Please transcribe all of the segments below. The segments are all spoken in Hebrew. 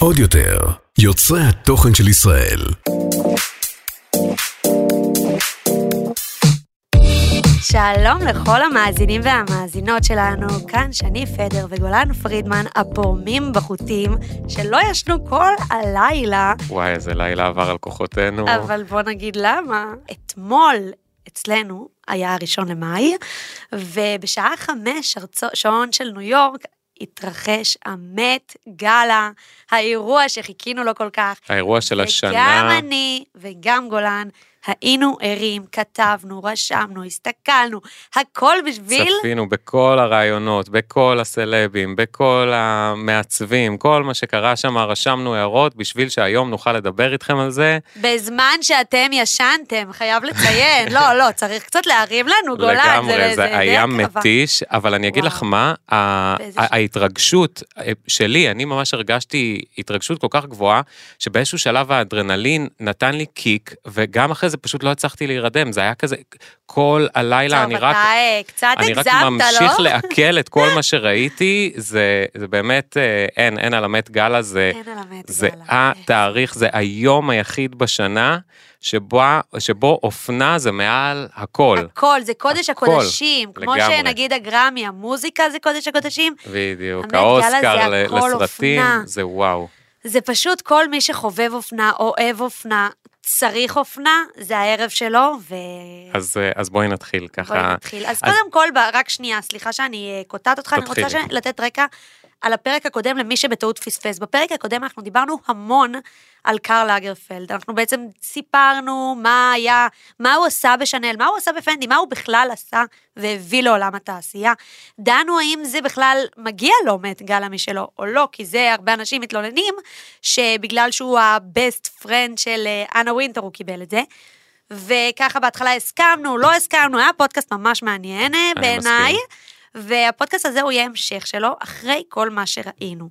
עוד יותר, יוצרי התוכן של ישראל. שלום לכל המאזינים והמאזינות שלנו, כאן שני פדר וגולן פרידמן, הפורמים בחוטים, שלא ישנו כל הלילה, וואי, איזה לילה עבר על כוחותינו. אבל בוא נגיד למה. אתמול אצלנו היה הראשון למאי, ובשעה חמש, שעון של ניו יורק, התרחש המט גאלה, האירוע שחיכינו לו כל כך. האירוע של השנה. וגם אני וגם גולן היינו ערים, כתבנו, רשמנו, הסתכלנו, הכל בשביל... צפינו בכל הרעיונות, בכל הסלבים, בכל המעצבים, כל מה שקרה שם, רשמנו הערות בשביל שהיום נוכל לדבר איתכם על זה. בזמן שאתם ישנתם, חייב לציין. לא, לא, צריך קצת להרים לנו, גולן. לגמרי, זה די היה. מתיש, אבל אני אגיד וואו. לך מה? ההתרגשות אה, שלי, אני ממש הרגשתי התרגשות כל כך גבוהה, שבאיזשהו שלב האדרנלין נתן לי קיק, וגם אחרי זה פשוט לא הצלחתי להירדם, זה היה כזה, כל הלילה אני טוב, רק... אתה אה, קצת אני רק הגזמת, ממשיך לא? לעכל את כל מה שראיתי, זה, זה באמת, אה, אין, אין על המת גאלה, זה, אין על המת זה גאלה. התאריך, זה היום היחיד בשנה שבו, שבו אופנה זה מעל הכל. הכל, זה קודש הכל, הקודשים. כמו לגמרי. שנגיד הגרמי, המוזיקה זה קודש הקודשים. בדיוק, האוסקר זה לסרטים, אופנה. זה וואו. זה פשוט כל מי שחובב אופנה, אוהב אופנה, צריך אופנה, זה הערב שלו, ו... אז, אה, אז בואי נתחיל בואי ככה. נתחיל. אז אז- קודם כל, רק שנייה, סליחה שאני אה, קוטעת אותך, אני רוצה לתת רקע על הפרק הקודם למי שבטעות פספס. בפרק הקודם אנחנו דיברנו המון על קרל לגרפלד. אנחנו בעצם סיפרנו מה היה, מה הוא עשה בשנאל, מה הוא עשה בפנדי, מה הוא בכלל עשה והביא לעולם התעשייה. דנו האם זה בכלל מגיע לו מת גאלה משלו או לא, כי זה הרבה אנשים מתלוננים שבגלל שהוא ה-best friend של אה, אנה ווינטר הוא קיבל את זה. וככה בהתחלה הסכמנו, לא הסכמנו, היה פודקאסט ממש מעניין אה, בעיניי, מסכים. והפודקאסט הזה הוא יהיה המשך שלו, אחרי כל מה שראינו.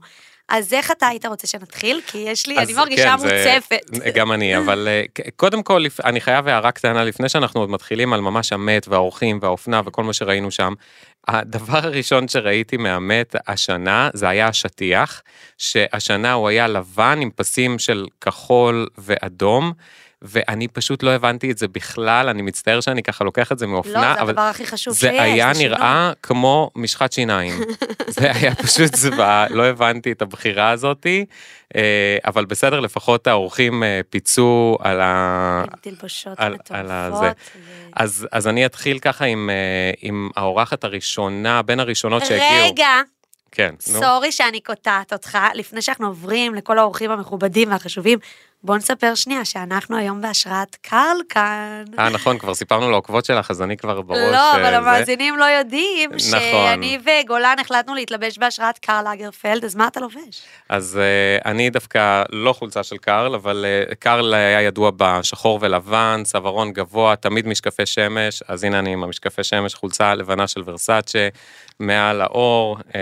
אז איך אתה היית רוצה שנתחיל? כי יש לי, אני מרגישה כן, זה- מוצפת. גם אני, אבל אה, קודם כל, אני חייב הערה קטנה לפני שאנחנו עוד מתחילים על ממש המת והאורחים והאופנה וכל מה שראינו שם. הדבר הראשון שראיתי מהמת השנה, זה היה השטיח, שהשנה הוא היה לבן עם פסים של כחול ואדום. ואני פשוט לא הבנתי את זה בכלל, אני מצטער שאני ככה לוקח את זה לא, מאופנה, זה אבל הדבר הכי חשוב שיש. זה היה שינוי. נראה כמו משחת שיניים. זה היה פשוט זוועה, לא הבנתי את הבחירה הזאתי, אה, אבל בסדר, לפחות האורחים אה, פיצו על ה... תלבושות על- על הזה. ו- אז, אז אני אתחיל ככה עם, אה, עם האורחת הראשונה, בין הראשונות שהגיעו. רגע, כן, נו. סורי שאני קוטעת אותך, לפני שאנחנו עוברים לכל האורחים המכובדים והחשובים, בוא נספר שנייה שאנחנו היום בהשראת קרל כאן. אה, נכון, כבר סיפרנו לעוקבות שלך, אז אני כבר בראש... לא, אבל אה, זה. המאזינים לא יודעים נכון. שאני וגולן החלטנו להתלבש בהשראת קרל אגרפלד, אז מה אתה לובש? אז uh, אני דווקא לא חולצה של קרל, אבל uh, קרל היה ידוע בשחור ולבן, צווארון גבוה, תמיד משקפי שמש, אז הנה אני עם המשקפי שמש, חולצה לבנה של ורסאצ'ה, מעל האור, uh,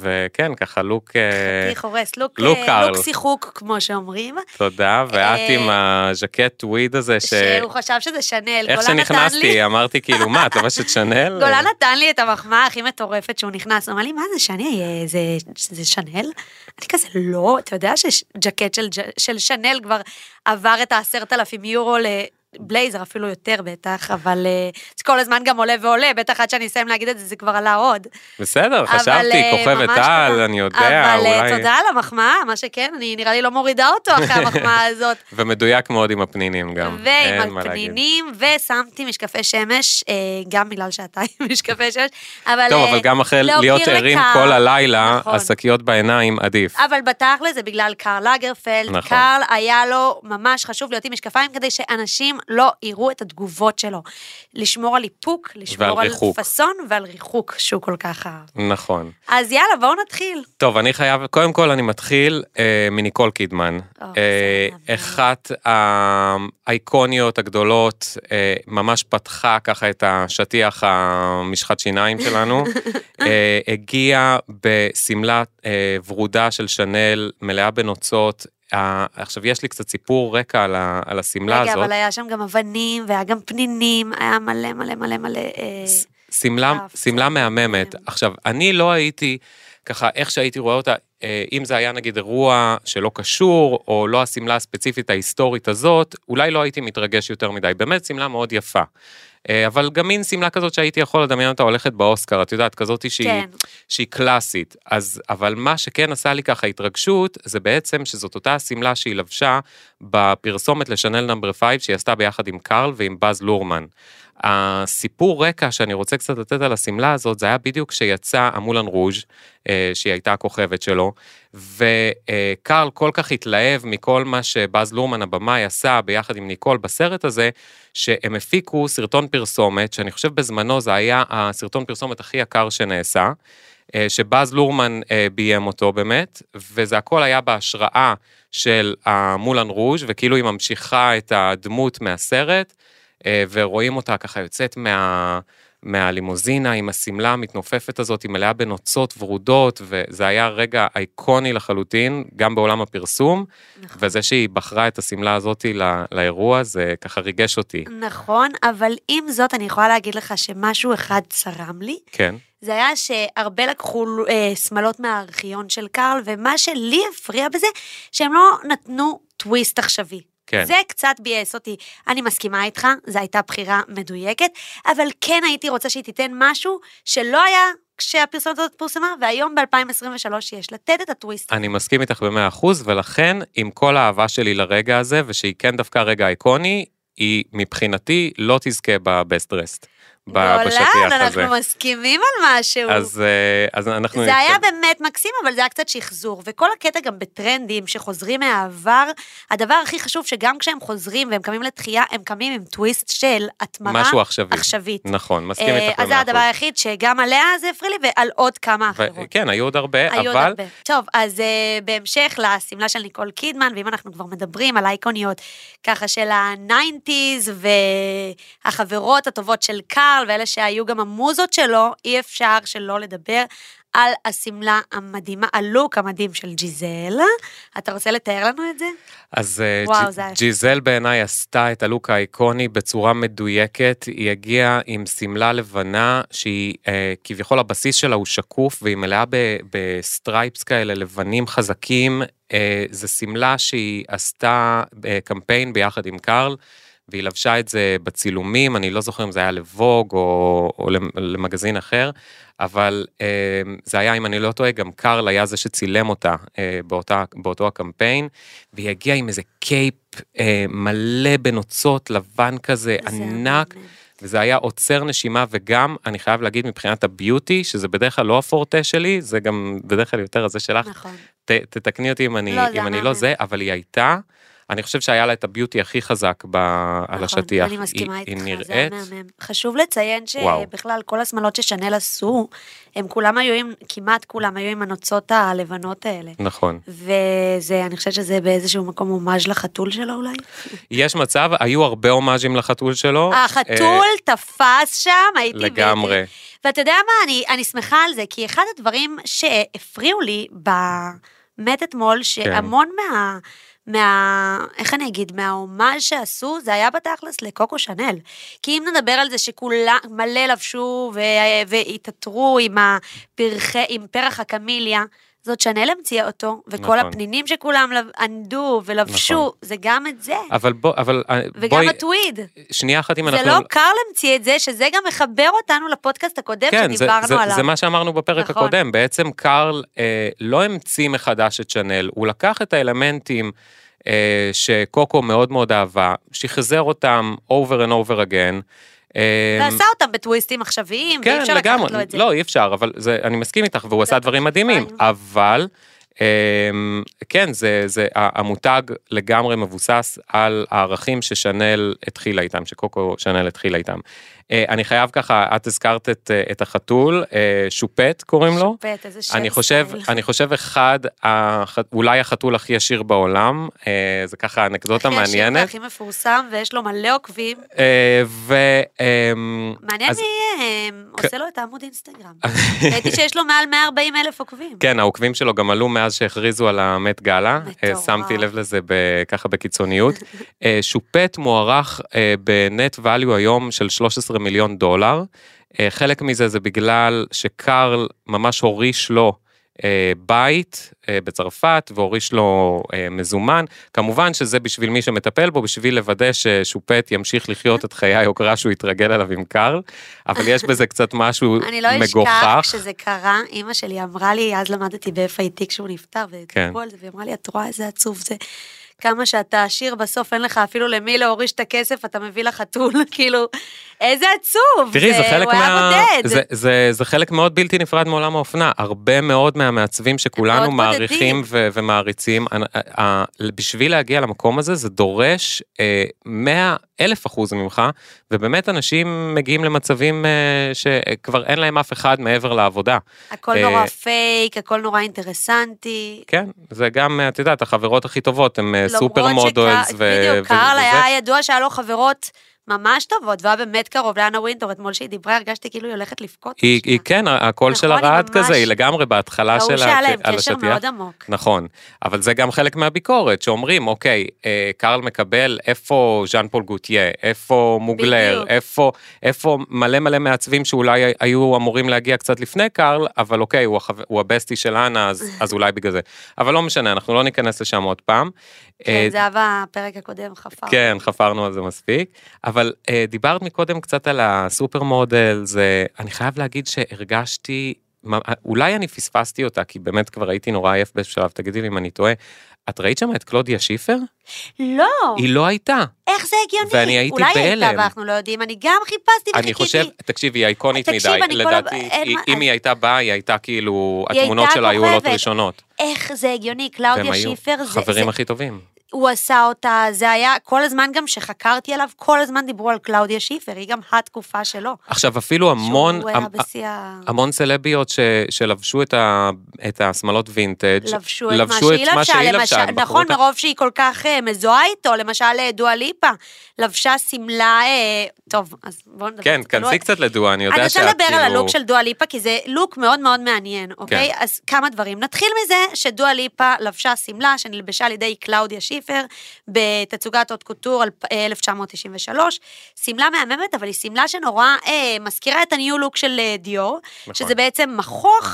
וכן, ככה לוק, חכי uh, חורס, לוק לוק אה, קרל. לוק שיחוק, כמו שאומרים, תודה, ואת אה, עם הז'קט וויד הזה, ש... שהוא חשב שזה שנאל. איך שנכנסתי, אמרתי כאילו, מה, את לובשת שנאל? גולן נתן לי את המחמאה הכי מטורפת שהוא נכנס, הוא אמר לי, מה זה אה, זה, זה שנאל? אני כזה, לא, אתה יודע שג'קט של, של שנאל כבר עבר את העשרת אלפים יורו לבלייזר, אפילו יותר בטח, אבל אה, זה כל הזמן גם עולה ועולה, בטח עד שאני אסיים להגיד את זה, זה כבר עלה עוד. בסדר, אבל, חשבתי, אה, כוכבת על. אני יודע, אבל אה, אולי... תודה על המחמאה, מה שכן, אני נראה לי לא מורידה אותו אחרי המחמאה הזאת. ומדויק מאוד עם הפנינים גם. ועם. הפנינים, ושמתי משקפי שמש, גם בגלל שאתה עם משקפי שמש, אבל... טוב, אבל גם אחרי להוקיר להיות ערים. כל הלילה, נכון. השקיות בעיניים עדיף. אבל בתכל'ס זה בגלל קרל לגרפלד. נכון. קרל היה לו ממש חשוב להיות עם משקפיים כדי שאנשים לא יראו את התגובות שלו. לשמור על איפוק, לשמור על ריחוק. פאסון ועל ריחוק שהוא כל כך אהב. נכון. אז יאללה, בואו נתחיל. טוב, אני חייב, קודם כל אני מתחיל אה, מניקול קידמן. או, אה, מדהים. אחת האייקוניות הגדולות, אה, ממש פתחה ככה את השטיח המשחת שיניים שלנו. אה, הגיעה בשמלה אה, ורודה של שנל, מלאה בנוצות. אה, עכשיו, יש לי קצת סיפור רקע על ה- על השמלה רגע, הזאת. אבל היה שם גם אבנים, והיה גם פנינים, היה מלא מלא מלא מלא... אה, שמלה, זה מהממת. מהמם. עכשיו, אני לא הייתי ככה, איך שהייתי רואה אותה, אה, אם זה היה נגיד אירוע שלא קשור, או לא השמלה הספציפית ההיסטורית הזאת, אולי לא הייתי מתרגש יותר מדי. באמת שמלה מאוד יפה. אה, אבל גם מין שמלה כזאת שהייתי יכול לדמיין אותה הולכת באוסקר, את יודעת, כזאת שהיא, כן. שהיא קלאסית. אז, אבל מה שכן עשה לי ככה התרגשות, זה בעצם שזאת אותה השמלה שהיא לבשה בפרסומת לשנל נאמבר 5 שהיא עשתה ביחד עם קארל ועם באז לורמן. הסיפור רקע שאני רוצה קצת לתת על השמלה הזאת, זה היה בדיוק כשיצא המולן רוז', אה, שהיא הייתה הכוכבת שלו, וקרל כל כך התלהב מכל מה שבאז לורמן הבמאי עשה ביחד עם ניקול בסרט הזה, שהם הפיקו סרטון פרסומת, שאני חושב בזמנו זה היה הסרטון פרסומת הכי יקר שנעשה, אה, שבאז לורמן אה, ביים אותו באמת, וזה הכל היה בהשראה של המולן רוז', וכאילו היא ממשיכה את הדמות מהסרט. אה, ורואים אותה ככה יוצאת מה, מהלימוזינה עם השמלה המתנופפת הזאת, היא מלאה בנוצות ורודות, וזה היה רגע אייקוני לחלוטין, גם בעולם הפרסום, נכון. וזה שהיא בחרה את השמלה הזאת לא, לאירוע, זה ככה ריגש אותי. נכון, אבל עם זאת, אני יכולה להגיד לך שמשהו אחד צרם לי. כן, זה היה שהרבה לקחו אה, שמלות מהארכיון של קארל, ומה שלי הפריע בזה, שהם לא נתנו טוויסט עכשווי. כן. זה קצת ביאס אותי. אני מסכימה איתך, זו הייתה בחירה מדויקת, אבל כן הייתי רוצה שהיא תיתן משהו שלא היה כשהפרסומת הזאת פורסמה, והיום ב-2023 יש לתת את הטוויסט. אני מסכים איתך במאה אחוז, ולכן, עם כל האהבה שלי לרגע הזה, ושהיא כן דווקא רגע איקוני, היא מבחינתי לא תזכה בבסט רסט. בשטיח גולן, הזה. אנחנו מסכימים על משהו. אז, אה, אז אנחנו... זה היה. באמת מקסים, אבל זה היה קצת שחזור. וכל הקטע גם בטרנדים שחוזרים מהעבר, הדבר הכי חשוב שגם כשהם חוזרים והם קמים לתחייה, הם קמים עם טוויסט של התמרה משהו עכשווי. עכשווית. נכון, מסכים אה, איתך אז זה במאה הדבר. היחיד שגם עליה זה הפריע לי, ועל עוד כמה אחרות. כן, היו עוד הרבה, היו עוד אבל... הרבה. טוב, אז uh, בהמשך לשמלה של ניקול קידמן, ואם אנחנו כבר מדברים על אייקוניות ככה של ה nineties והחברות הטובות של קארל, ואלה שהיו גם המוזות שלו, אי אפשר שלא לדבר על השמלה המדהימה, הלוק המדהים של ג'יזל. אתה רוצה לתאר לנו את זה? אז אה, וואו, ג'- ג'יזל בעיניי עשתה את הלוק האייקוני בצורה מדויקת, היא הגיעה עם שמלה לבנה שהיא אה, כביכול הבסיס שלה הוא שקוף והיא מלאה ב- ב stripes כאלה לבנים חזקים, אה, זו שמלה שהיא עשתה אה, קמפיין ביחד עם קארל. והיא לבשה את זה בצילומים, אני לא זוכר אם זה היה לבוג או, או למ- למגזין אחר, אבל אה, זה היה, אם אני לא טועה, גם קארל היה זה שצילם אותה אה, באותה, באותו הקמפיין, והיא הגיעה עם איזה cape אה, מלא בנוצות, לבן כזה, זה ענק, מהמם. וזה היה עוצר נשימה, וגם, אני חייב להגיד, מבחינת ה beauty, שזה בדרך כלל לא הפורטה שלי, זה גם בדרך כלל יותר הזה שלך, נכון. ת, תתקני אותי אם אני, לא, זה אם אני המאמן. לא זה, אבל היא הייתה, אני חושב שהיה לה את הביוטי הכי חזק ב, על נכון, השטיח. אני מסכימה היא, איתך, היא זה היה נראית, מהמם. חשוב לציין. שבכלל כל השמלות ששנל עשו, הם כולם היו עם, כמעט כולם היו עם הנוצות הלבנות האלה. נכון. וזה, אני חושבת שזה באיזשהו מקום הומאז' לחתול שלו אולי. יש מצב, היו הרבה הומאז'ים לחתול שלו. החתול תפס שם, הייתי... אה, לגמרי. ואתה יודע מה, אני, אני שמחה על זה, כי אחד הדברים שהפריעו לי באמת אתמול, שהמון מה... מה... איך אני אגיד? מההומאז' שעשו, זה היה בתכלס לקוקו שנל. כי אם נדבר על זה שכולם מלא לבשו. והתעטרו עם, הפרחי, עם פרח הקמיליה, זאת שנל המציאה אותו, וכל נכון. הפנינים שכולם ענדו ולבשו, נכון. זה גם את זה. אבל בוא, אבל אה, וגם בואי, הטוויד. שנייה אחת אם זה אנחנו... לא קרל המציא את זה, שזה גם מחבר אותנו לפודקאסט הקודם כן, זה, שדיברנו זה, עליו. זה מה שאמרנו בפרק נכון. הקודם, בעצם קארל אה, לא המציא מחדש את שנל, הוא לקח את האלמנטים אה, שקוקו מאוד מאוד אהבה, שחזר אותם over and over again. אה, ועשה אותם בטוויסטים עכשוויים, כן, ואי אפשר לגמרי, לקחת לו את זה. לא, אי אפשר, אבל זה, אני מסכים איתך, והוא עשה דברים מדהימים. אבל אמ, כן, זה, זה, המותג לגמרי מבוסס על הערכים ששנל התחילה איתם, שקוקו שנל התחילה איתם. אה, אני חייב ככה, את הזכרת את, אה, את החתול, אה, שופט קוראים לו. שופט, איזה שם אני חושב. אני חושב אחד, הח- אולי החתול הכי עשיר בעולם, זה ככה אנקדוטה הכי עשיר מעניינת. והכי מפורסם, ויש לו מלא עוקבים. ו... אמ, מעניין אז- מי עושה לו את העמוד אינסטגרם. ראיתי שיש לו מעל 140 אלף עוקבים. כן, העוקבים שלו גם עלו מאז שהכריזו על המת גאלה. שמתי לב לזה ב- ככה בקיצוניות. שופט מוערך בנט value היום של 13 מיליון דולר. אה, חלק מזה זה בגלל שקארל ממש הוריש לו אה, בית אה, בצרפת והוריש לו מזומן. כמובן שזה בשביל מי שמטפל בו, בשביל לוודא ששופט ימשיך לחיות את חיי היוקרה שהוא יתרגל עליו עם קרל, אבל יש בזה קצת משהו אני לא אשכח מגוחך. כשזה קרה, אימא שלי אמרה לי, אז למדתי ב-FIT כשהוא נפטר, כן. ודיברו על זה, והיא אמרה לי, את רואה איזה עצוב זה. כמה שאתה עשיר, בסוף אין לך אפילו למי להוריש את הכסף, אתה מביא לחתול, כאילו, איזה עצוב. תראי, זה חלק הוא היה מה... בודד. זה, זה, זה חלק מאוד בלתי נפרד מעולם האופנה. הרבה מאוד מהמעצבים שכולנו מעריכים. ו- ומעריצים, אה, אה, בשביל להגיע למקום הזה, זה דורש אה, 100 אלף אחוז ממך, ובאמת אנשים מגיעים למצבים אה, שכבר אין להם אף אחד מעבר לעבודה. הכל אה, נורא פייק, הכל נורא אינטרסנטי. כן, זה גם, את יודעת, החברות הכי טובות הן אה, סופר למרות models. שקר- ו- בדיוק, ו- קרל וזה. היה ידוע שהיה לו חברות ממש טובות, והיה באמת קרוב לאנה ווינטור, אתמול שהיא דיברה, הרגשתי כאילו היא הולכת לבכות. היא. היא כן, הקול נכון, של היא הרעד ממש- כזה, היא לגמרי בהתחלה שלה שהיה להם קשר. מאוד עמוק. נכון, אבל זה גם חלק מהביקורת, שאומרים, אוקיי, אה, קרל מקבל, איפה ז'אן פול גוטיה, איפה מוגלר, בדיוק. איפה, איפה מלא מלא מעצבים שאולי היו אמורים להגיע קצת לפני קרל, אבל אוקיי, הוא, החבר, הוא הבסטי של אנה, אז, אז אולי בגלל זה. אבל לא משנה, אנחנו לא ניכנס לשם עוד פעם. אה, כן, זהבה, הפרק הקודם חפר. כן, חפרנו על זה מספיק, אבל אה, דיברת מקודם קצת על הסופר מודל, זה, אני חייב להגיד שהרגשתי, אולי אני פספסתי אותה, כי באמת כבר הייתי נורא עייף בשלב, תגידי לי אם אני טועה. את ראית שם את קלודיה שיפר? לא, היא לא הייתה. איך זה הגיוני? ואני הייתי אולי היא הייתה בהלם. ואנחנו לא יודעים, אני גם חיפשתי אני וחיכיתי. חושב, תקשיבי, היא אייקונית תקשיב, מדי, אני כל לדעתי, אין היא- מה- אם היא הייתה באה, היא הייתה כאילו, היא התמונות הייתה שלה היו עולות. ראשונות. איך זה הגיוני, והם קלאודיה היו שיפר, זה, זה, חברים הכי טובים. הוא עשה אותה, זה היה, כל הזמן גם שחקרתי עליו, כל הזמן דיברו על קלאודיה שיפר, היא גם התקופה שלו. עכשיו, אפילו המון, המ- בשיא. המון סלביות ש, שלבשו את, ה, את השמלות וינטג', לבשו את מה שהיא לבשה, נכון, אותה- מרוב שהיא כל כך אה, מזוהה איתו, למשל אה, דואה ליפה, לבשה שמלה, אה, טוב, אז בואו נדבר. כן. כנסי קצת לדואה, אני יודע אני שאת רוצה לדבר על כאילו- הלוק של דואה ליפה, כי זה לוק מאוד מאוד מעניין, אוקיי? כן. אז כמה דברים. נתחיל מזה שדואה ליפה לבשה שמלה שנלבשה על ידי קלאודיה שיפר בתצוגת הוט קוטור על- אה, 1993. שמלה מהממת, אבל היא שמלה שנורא אה, מזכירה את הניו לוק של אה, דיור, נכון. שזה בעצם מכוך,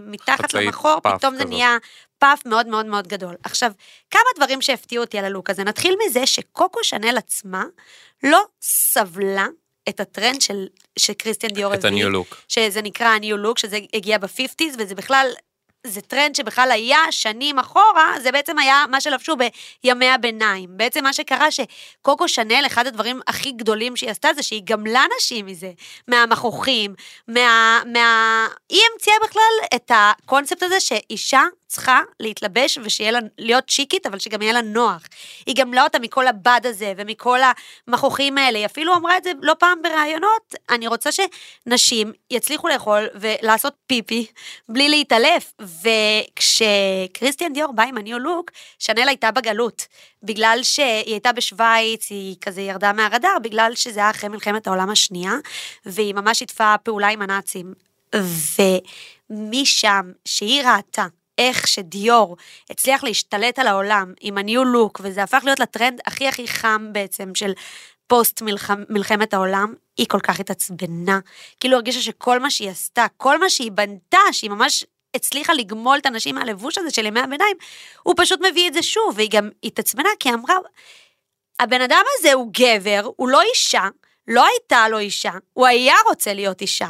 ומתחת למכוך puff פתאום זה. נהיה puff מאוד מאוד מאוד גדול. עכשיו, כמה דברים שהפתיעו אותי על הלוק הזה. נתחיל מזה שקוקו שאנל עצמה לא סבלה את הטרנד של, שכריסטיאן דיור את ה new look. שזה נקרא ה new look, שזה הגיע ב-50's, וזה בכלל, זה טרנד שבכלל היה שנים אחורה, זה בעצם היה מה שלבשו בימי הביניים. בעצם מה שקרה שקוקו שאנל, אחד הדברים הכי גדולים שהיא עשתה, זה שהיא גמלה נשים מזה, מהמכוחים, מה... מה... היא המציאה בכלל את הקונספט הזה שאישה צריכה להתלבש ושיהיה לה, להיות שיקית, אבל שגם יהיה לה נוח. היא גמלה אותה מכל הבד הזה ומכל המכוחים האלה. היא אפילו אמרה את זה לא פעם בראיונות, אני רוצה שנשים יצליחו לאכול ולעשות פיפי בלי להתעלף. וכשקריסטיאן דיור בא עם הניו לוק, שנל הייתה בגלות. בגלל שהיא הייתה בשוויץ, היא כזה ירדה מהרדאר, בגלל שזה היה אחרי מלחמת העולם השנייה, והיא ממש שיתפה פעולה עם הנאצים. ומשם, שהיא ראתה איך שדיור הצליח להשתלט על העולם עם ה new look, וזה הפך להיות לטרנד הכי הכי חם בעצם של פוסט מלחמ, מלחמת העולם, היא כל כך התעצבנה. כאילו הרגישה שכל מה שהיא עשתה, כל מה שהיא בנתה, שהיא ממש הצליחה לגמול את הנשים מהלבוש הזה של ימי הביניים, הוא פשוט מביא את זה שוב, והיא גם התעצבנה כי אמרה, הבן אדם הזה הוא גבר, הוא לא אישה, לא הייתה לו אישה, הוא היה רוצה להיות אישה,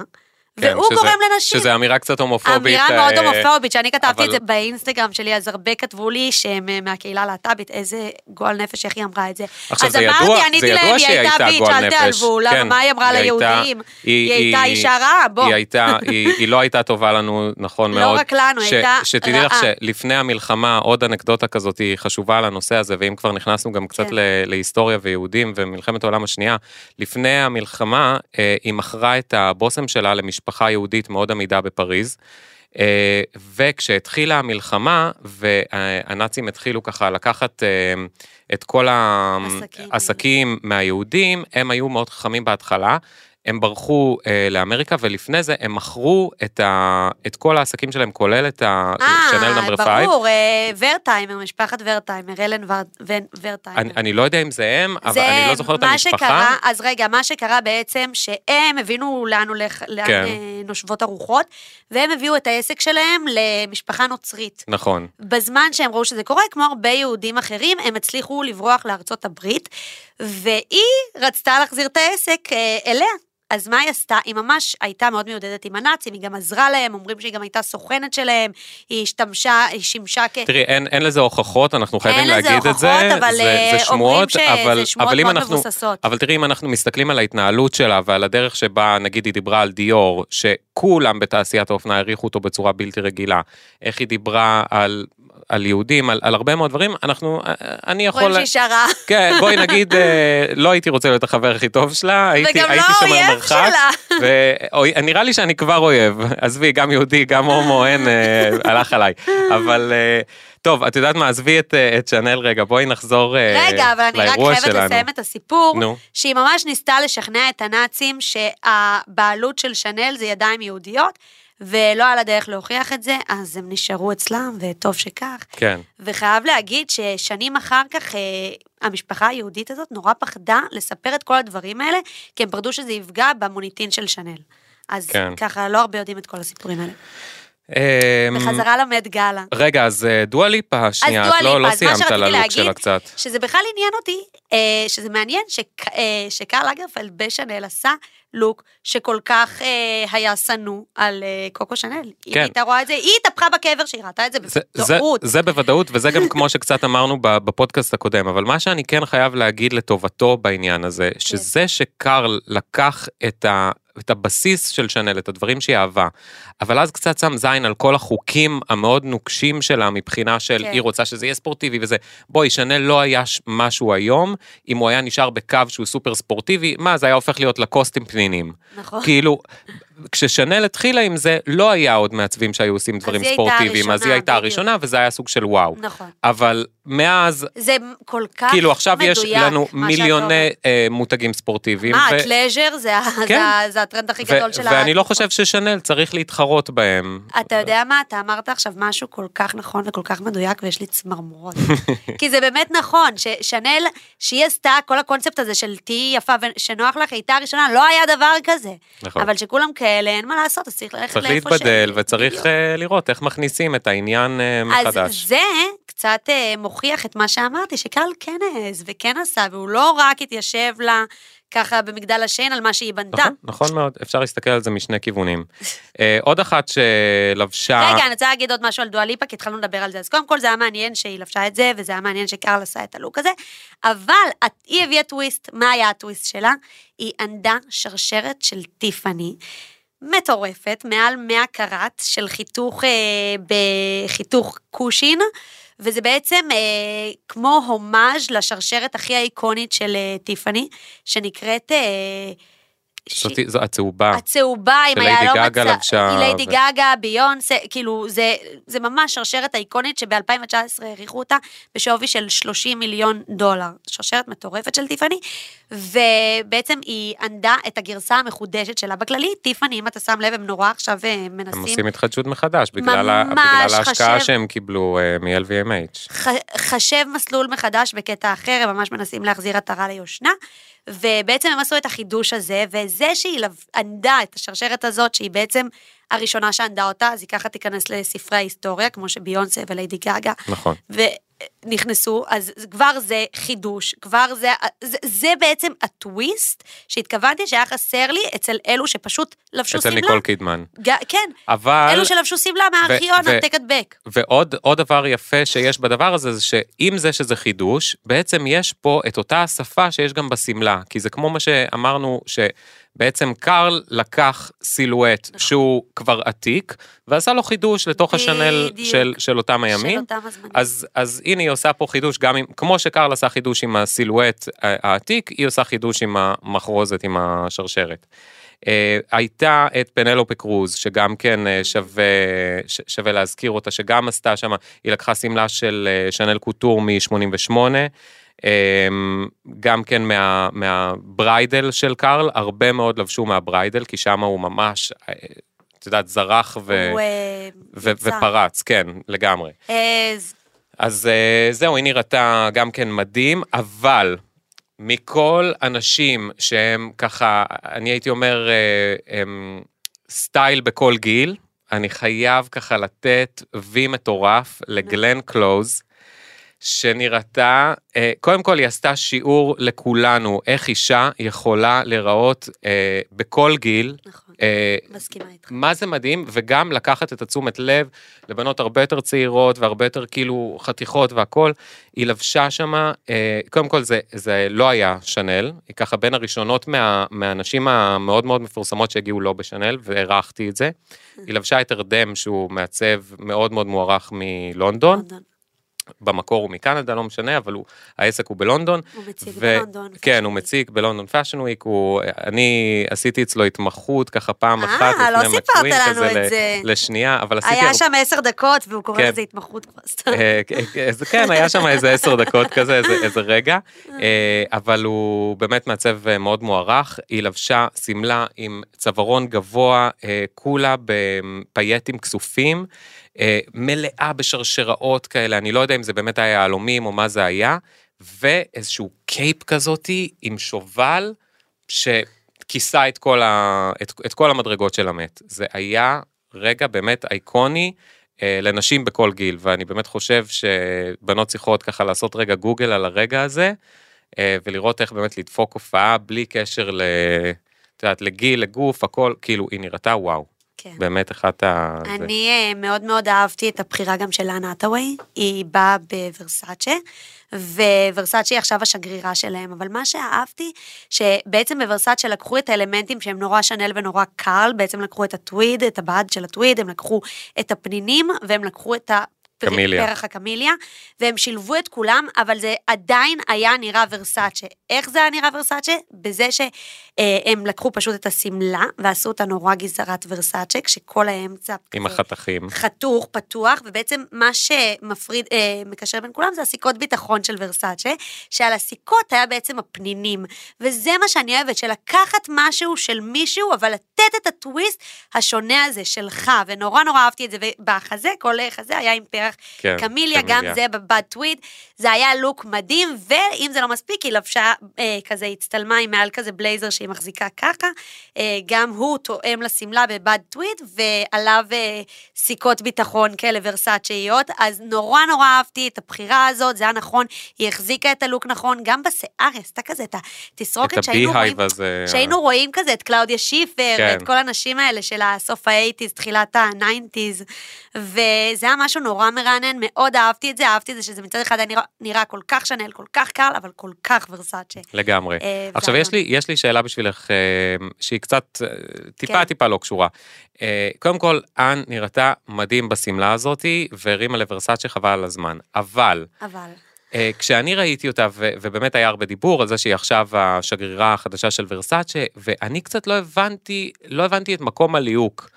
כן, והוא שזה- גורם לנשים. שזה אמירה קצת הומופובית. אמירה מאוד אה, הומופובית, שאני כתבתי אבל- את זה באינסטגרם שלי, אז הרבה כתבו לי שהם אה, מהקהילה הלהט"בית, איזה גועל נפש, איך היא אמרה את זה. עכשיו, אז זה ידוע- אמרתי, זה עניתי ידוע להם, היא שהיא הייתה הייתה ביץ', גועל אל נפש. תיעלבו, למה, כן, מה היא אמרה היא הייתה- ליהודים? היא הייתה אישה רעה, בוא. היא הייתה, היא, היא לא הייתה טובה לנו, נכון לא מאוד. רק לנו, היא הייתה שתדעי לך רעה. שלפני המלחמה, עוד אנקדוטה כזאת היא חשובה על הנושא הזה, ואם כבר נכנסנו גם קצת כן. להיסטוריה ויהודים ומלחמת העולם השנייה, לפני המלחמה אה, היא מכרה את הבושם שלה למשפחה יהודית מאוד עמידה בפריז. אה, וכשהתחילה המלחמה והנאצים התחילו ככה לקחת אה, את כל עסקים. העסקים מהיהודים, הם היו מאוד חכמים בהתחלה. הם ברחו אה, לאמריקה, ולפני זה הם מכרו את, ה, את כל העסקים שלהם, כולל את השנל נאמבר 5. אה, ברור, אה, ורטהיימר, משפחת ורטהיימר, אלן ור- ון- ורטהיימר. אני, אני לא יודע אם זה הם, אבל זה אני לא זוכר את מה המשפחה. שקרה, אז רגע, מה שקרה בעצם, שהם הבינו לאן הולך, לאן כן. אה, נושבות הרוחות, והם הביאו את העסק שלהם למשפחה נוצרית. נכון. בזמן שהם ראו שזה קורה, כמו הרבה יהודים אחרים, הם הצליחו לברוח לארצות הברית, והיא רצתה להחזיר את העסק אה, אליה. אז מה היא עשתה? היא ממש הייתה מאוד מיודדת עם הנאצים, היא גם עזרה להם, אומרים שהיא גם הייתה סוכנת שלהם, היא השתמשה, היא שימשה כ... תראי, אין, אין לזה הוכחות, אנחנו חייבים אין לזה להגיד את זה, הוכחות, אבל, זה, אה, זה אומרים שמועות, שזה אבל, שמועות אבל מאוד אנחנו, מבוססות. אבל תראי, אם אנחנו מסתכלים על ההתנהלות שלה ועל הדרך שבה, נגיד, היא דיברה על דיור, שכולם בתעשיית האופנה העריכו אותו בצורה בלתי רגילה, איך היא דיברה על, על יהודים, על, על הרבה מאוד דברים, אנחנו, אני יכול... רואים שהיא שרה. כן, בואי נגיד, אה, לא הייתי רוצה להיות החבר הכי טוב שלה, הייתי, וגם לא הייתי שומר האויב מרחק. שלה. ונראה לי שאני כבר אויב, עזבי, גם יהודי, גם הומו, אין, אה, הלך עליי. אבל אה, טוב, את יודעת מה, עזבי את, אה, את שנל רגע, בואי נחזור אה, רגע, אבל אני רק לאירוע חייבת שלנו. לסיים את הסיפור, נו. שהיא ממש ניסתה לשכנע את הנאצים שהבעלות של שנל זה ידיים יהודיות, ולא על הדרך להוכיח את זה, אז הם נשארו אצלם, וטוב שכך. כן, וחייב להגיד ששנים אחר כך, אה, המשפחה היהודית הזאת נורא פחדה לספר את כל הדברים האלה, כי הם פחדו שזה יפגע במוניטין של שנל. אז כן. ככה, לא הרבה יודעים את כל הסיפורים האלה. אמ, בחזרה למד גאלה. רגע, אז אה, דואה ליפה, שנייה, את לא, לא סיימת על הלוק שלה קצת. שזה בכלל עניין אותי, אה, שזה מעניין שק- אה, שקרל אגרפלד בשנל עשה לוק שכל כך אה, היה שנוא על אה, קוקו שנל. היא כן. הייתה רואה את זה, היא התהפכה בקבר שהיא ראתה את זה זה, זה, בטעות. זה בוודאות, וזה גם כמו שקצת אמרנו בפודקאסט הקודם, אבל מה שאני כן חייב להגיד לטובתו בעניין הזה, שזה שקרל לקח את, ה, את הבסיס של שנל, את הדברים שהיא אהבה, אבל אז קצת שם זין על כל החוקים המאוד נוקשים שלה מבחינה של כן. היא רוצה שזה יהיה ספורטיבי וזה. בואי, שנל לא היה משהו היום, אם הוא היה נשאר בקו שהוא סופר ספורטיבי, מה, זה היה הופך להיות לקוסטים פנינים. נכון. כאילו, כששנל התחילה עם זה, לא היה עוד מעצבים שהיו עושים דברים היא ספורטיביים, אז היא הייתה בדיוק. הראשונה, וזה היה סוג של וואו. נכון. אבל מאז, זה כל כך כאילו עכשיו יש מדויק, לנו מה שאת מיליוני. אה, מותגים ספורטיביים. מה, הטלז'ר זה זה כן. ה- זה הטרנד הכי גדול של ה... ואני לא חושב ששנל צריך להתחרות בהם. אתה יודע מה, אתה אמרת עכשיו משהו כל כך נכון וכל כך מדויק, ויש לי צמרמורות. כי זה באמת נכון, ששנל, שהיא עשתה, כל הקונספט הזה של תהיי יפה ושנוח לך, הייתה הראשונה, לא היה דבר כזה. נכון. אבל שכולם כאלה, אין מה לעשות, אז צריך ללכת צריך לאיפה להתבדל, ש- וצריך בדיוק. אה, לראות איך מכניסים את העניין אה, מחדש. אז זה קצת אה, מוכיח את מה שאמרתי, שקרל כן העז וכן עשה, והוא לא רק התיישב לה ככה במגדל השן על מה שהיא בנתה. נכון, נכון מאוד, אפשר להסתכל על זה משני כיוונים. עוד אחת שלבשה... רגע, אני רוצה להגיד עוד משהו על דואליפה, כי התחלנו לדבר על זה. אז קודם כל זה היה מעניין שהיא לבשה את זה, וזה היה מעניין שקרל עשה את הלוק הזה, אבל היא הביאה טוויסט, מה היה הטוויסט שלה? היא ענדה שרשרת של טיפאני. מטורפת, מעל 100 קראט של חיתוך, אה, בחיתוך קושין, וזה בעצם אה, כמו הומאז' לשרשרת הכי איקונית של אה, טיפאני, שנקראת... אה, זאת- זו הצהובה. הצהובה עם היהלום גגה הצ- לבשה, ליידי גגה, ביונסה, כאילו, זה, זה ממש שרשרת איקונית שב-2019 העריכו אותה בשווי של 30 מיליון דולר. שרשרת מטורפת של טיפאני, ובעצם היא ענדה את הגרסה המחודשת שלה בכללי. טיפאני, אם אתה שם לב, הם נורא עכשיו אה, הם מנסים... עושים התחדשות מחדש, בגלל בגלל ההשקעה חשב- שהם קיבלו אה, מ-LVMH. ח- חשב מסלול מחדש בקטע אחר, הם ממש מנסים להחזיר עטרה ליושנה, ובעצם הם עשו את החידוש הזה, וזה שהיא ענדה את השרשרת הזאת, שהיא בעצם הראשונה שענדה אותה, אז היא ככה תיכנס לספרי ההיסטוריה, כמו שביונסה וליידי גגה, נכון. ונכנסו, אז כבר זה חידוש, כבר זה, זה, זה בעצם הטוויסט שהתכוונתי שהיה חסר לי אצל אלו שפשוט לבשו אצל שמלה. ניקול קידמן. ג- כן, אבל... אלו שלבשו שמלה מהארכיון, העתק הדבק. ועוד עוד דבר יפה שיש בדבר הזה, זה שעם זה שזה חידוש, בעצם יש פה את אותה השפה שיש גם בשמלה. כי זה כמו מה שאמרנו, שבעצם קרל לקח סילואט נכון. שהוא כבר עתיק, ועשה לו חידוש לתוך השנל. של, של אותם של הימים. אותם הזמנים. אז, אז הנה היא עושה פה חידוש גם עם, כמו שקרל עשה חידוש עם הסילואט העתיק, היא עושה חידוש עם המחרוזת, עם השרשרת. Uh, הייתה את פנלופה קרוז, שגם כן uh, שווה, ש, שווה להזכיר אותה, שגם עשתה שם, היא לקחה שמלה של uh, שנל קוטור מ-88, uh, אמ, גם כן מה, מהבריידל של קארל, הרבה מאוד לבשו מהבריידל, כי שם הוא ממש, אה, את יודעת, זרח ו, הוא אה, ו, יצא. ופרץ, כן, לגמרי. אה, אז אה, זהו, היא נראתה גם כן מדהים, אבל מכל אנשים שהם ככה, אני הייתי אומר, הם סטייל בכל גיל, אני חייב ככה לתת וי מטורף לגלן קלוז, שנראתה, אה, קודם כל היא עשתה שיעור לכולנו, איך אישה יכולה להיראות אה, בכל גיל. נכון, אה, מסכימה איתך. מה זה מדהים, וגם לקחת את התשומת לב לבנות הרבה יותר צעירות והרבה יותר כאילו חתיכות והכל. היא לבשה שמה, אה, קודם כל זה, זה לא היה Chanel, היא ככה בין הראשונות מה, מהנשים המאוד מאוד מפורסמות שהגיעו לא ב Chanel, והערכתי את זה. היא לבשה את Erdem שהוא מעצב מאוד מאוד מוערך מלונדון, לונדון. במקור הוא מקנדה, לא משנה, אבל הוא, העסק הוא בלונדון. הוא מציג ו- בלונדון. כן, הוא מציג בלונדון fashion week, הוא, אני עשיתי אצלו התמחות ככה פעם אה, אחת לא לפני סיפרת McQueen לנו כזה את ל- זה. לשנייה, אבל עשיתי... היה הרבה- שם עשר דקות, והוא קורא כן. לזה התמחות כבר סתם. אה, כן, היה שם איזה עשר דקות כזה, איזה, איזה רגע, אה, אבל הוא באמת מעצב אה, מאוד מוערך. היא לבשה שמלה עם צווארון גבוה, אה, כולה בפייטים כסופים, אה, מלאה בשרשראות כאלה, אני לא יודע אם זה באמת היה יהלומים או מה זה היה, ואיזשהו קייפ כזאתי עם שובל, שכיסה את כל, ה, את, את כל המדרגות של המת. זה היה רגע באמת אייקוני. אה, לנשים בכל גיל, ואני באמת חושב שבנות צריכות ככה לעשות רגע גוגל על הרגע הזה, אה, ולראות איך באמת לדפוק הופעה בלי קשר ל... את יודעת, לגיל, לגוף, הכל, כאילו, היא נראתה וואו. כן. באמת אחת ה... זה. אני אה, מאוד מאוד אהבתי את הבחירה גם של לאנה אטווי, היא באה בוורסאצ'ה, וורסאצ'ה היא עכשיו השגרירה שלהם, אבל מה שאהבתי, שבעצם בוורסאצ'ה לקחו את האלמנטים שהם נורא שנל ונורא קל, בעצם לקחו את הטוויד, את הבד של הטוויד, הם לקחו את הפנינים, והם לקחו את ה... קמיליה. פרח הקמיליה, והם שילבו את כולם, אבל זה עדיין היה נראה ורסאצ'ה. איך זה היה נראה ורסאצ'ה? בזה שהם לקחו פשוט את השמלה, ועשו אותה נורא גזרת ורסאצ'ה, כשכל האמצע... עם החתכים. חתוך, פתוח, ובעצם מה שמפריד, אה, מקשר בין כולם זה הסיכות ביטחון של ורסאצ'ה, שעל הסיכות היה בעצם הפנינים. וזה מה שאני אוהבת, שלקחת משהו של מישהו, אבל לתת את הטוויסט השונה הזה שלך, ונורא נורא אהבתי את זה, ובחזה, כל חזה היה עם פרח כן, קמיליה, גם קמיליה. זה בבד טוויד, זה היה לוק מדהים, ואם זה לא מספיק, היא לבשה אה, כזה, הצטלמה עם מעל כזה בלייזר שהיא מחזיקה ככה, אה, גם הוא תואם לשמלה בבד טוויד, ועליו אה, סיכות ביטחון כאלה ורסאצ'איות, אז נורא נורא אהבתי את הבחירה הזאת, זה היה נכון, היא החזיקה את הלוק נכון, גם בשיער היא עשתה כזה את התסרוקת שהיינו רואים. הזה. שהיינו רואים כזה את קלאודיה שיפר, כן. ואת כל הנשים האלה של הסוף ה eighties, תחילת ה nineties, וזה היה משהו נורא מרענן, מאוד אהבתי את זה, אהבתי את זה שזה מצד אחד היה נראה, נראה כל כך Chanel, כל כך קל, אבל כל כך Versace. לגמרי. אה, עכשיו, יש לי, יש לי שאלה בשבילך, אה, שהיא קצת, אה, טיפה כן. טיפה לא קשורה. אה, קודם כל, אן נראתה מדהים בשמלה הזאתי, והרימה ל Versace חבל על הזמן. אבל, אבל, כשאני ראיתי אותה, ו- ובאמת היה הרבה דיבור על זה שהיא עכשיו השגרירה החדשה של ורסאצ'ה, ואני קצת לא הבנתי, לא הבנתי את מקום הליהוק.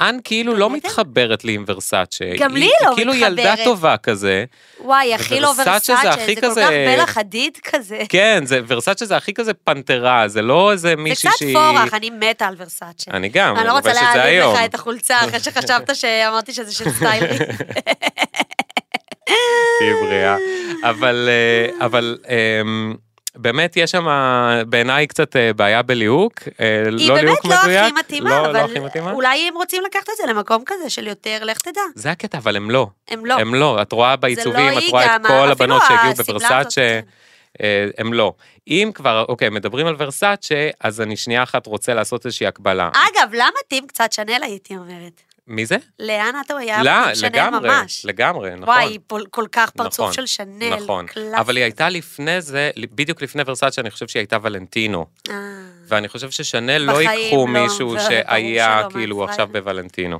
אן כאילו לא באמת? מתחברת לי עם ורסאצ'ה. גם לי היא לא כאילו ילדה מתחברת. טובה כזה. וואי, הכי לא זה ורסאצ'ה, הכי זה כל כך בלה חדיד כזה. כן, זה, ורסאצ'ה זה הכי כזה פנתרה, זה לא איזה זה מישהי קצת שהיא... פורח, אני מתה על ורסאצ'ה. אני גם, אני לא רוצה זה להעליב. לך את החולצה, אחרי שחשבת שאמרתי שזה של סטיילרים. תהיי בריאה. אבל, אה, אבל אמ, באמת יש שם בעיניי קצת אה, בעיה בליהוק, אה, היא לא באמת ליהוק לא מדויק. הכי מתאימה, לא, לא הכי אבל מתאימה. אולי הם רוצים לקחת את זה למקום כזה של יותר, לך תדע. זה הקטע, אבל הם לא. הם לא. הם לא, את רואה בעיצובים, את היא רואה את כל הבנות שהגיעו בוורסאצ'ה, הם לא. אם כבר, אוקיי, מדברים על ורסאצ'ה, אז אני שנייה אחת רוצה לעשות איזושהי הקבלה. אגב, למה מתאים קצת שנל, הייתי אומרת? מי זה? לאן אתה היה לא, שנל לגמרי, ממש. לגמרי, נכון. וואי, פול- כל כך פרצוף נכון, של שנל, נכון, קלאסי. אבל היא הייתה לפני זה, בדיוק לפני ורסאצ'ה, אני חושב שהיא הייתה ולנטינו. אה, ואני חושב ששנל לא ייקחו לא, מישהו שהיה שלא, כאילו. עכשיו בוולנטינו.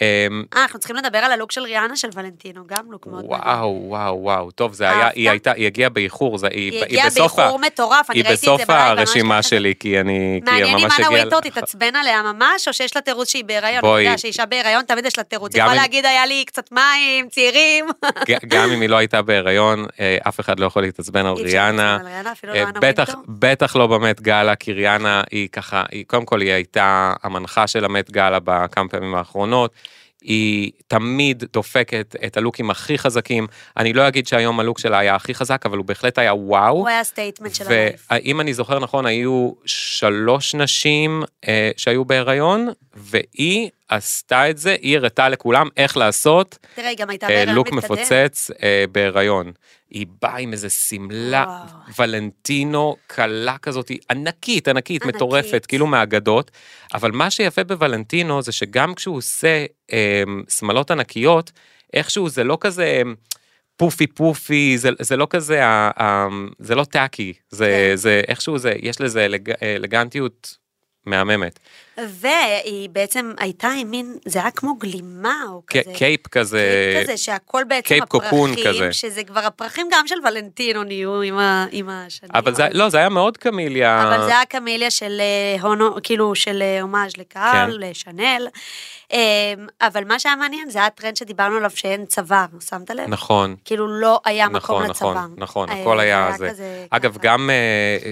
אמ, אה, אנחנו צריכים לדבר על הלוק של ריאנה של ולנטינו, גם לוק מאוד מדהים. וואו, וואו, וואו, טוב, זה היה? היא הייתה, היא הגיעה באיחור, זה- היא היא היא הגיעה בסוף באיחור מטורף, אני היא ראיתי את זה בסוף בלייב, ממש הרשימה ככה. שלי, כי אני, כי היא מעניין אם ממש אנה הגיעה... ווינטור תתעצבן עליה ממש, או שיש לה תירוץ שהיא בהיריון, אתה בואי. יודע, שאישה בהיריון תמיד יש לה תירוץ. היא יכולה להגיד, היה לי קצת מים, צעירים. גם אם היא לא הייתה בהיריון, אה, אף אחד לא יכול להתעצבן על ריאנה. לא אה, בטח, לא במט גאלה, כי ריאנה היא ככה, היא, קודם כל היא הייתה המנחה של המט גאלה בכמה פעמים האחרונות. היא תמיד דופקת את הלוקים הכי חזקים. אני לא אגיד שהיום ה look שלה היה הכי חזק, אבל הוא בהחלט היה וואו. הוא היה statement של ה life. ואם אני זוכר נכון, היו שלוש נשים אה, שהיו בהיריון, והיא עשתה את זה, היא הראתה לכולם איך לעשות תראה, גם הייתה אה, look מתקדם. מפוצץ אה, בהיריון. היא באה עם איזה שמלה. Valentino כלה כזאת, ענקית, ענקית, ענקית. מטורפת, כאילו מהאגדות. אבל מה שיפה ב Valentino זה שגם כשהוא עושה אה, שמלות ענקיות, איכשהו זה לא כזה... אה, puffy puffy, זה, זה לא כזה, ה- ה- זה לא tacky, זה, כן. זה איכשהו זה, יש לזה אלג, אלגנטיות מהממת. והיא בעצם הייתה עם מין, זה היה כמו גלימה או כזה. cape כזה, cape כזה, שהכל בעצם cape cocoon הפרחים, כזה. שזה כבר הפרחים גם של Valentino נהיו עם, ה, עם השנים. אבל זה, לא, זה היה מאוד קמיליה. אבל זה היה קמיליה של אה, הונו, כאילו של אה, הומאז' לקרל, כן. ל Chanel. אה, אבל מה שהיה מעניין זה היה טרנד שדיברנו עליו שאין צוואר, שמת לב? נכון. כאילו לא היה מקום נכון, לצוואר. נכון, נכון, הכל זה היה זה. כזה אגב, ככה. גם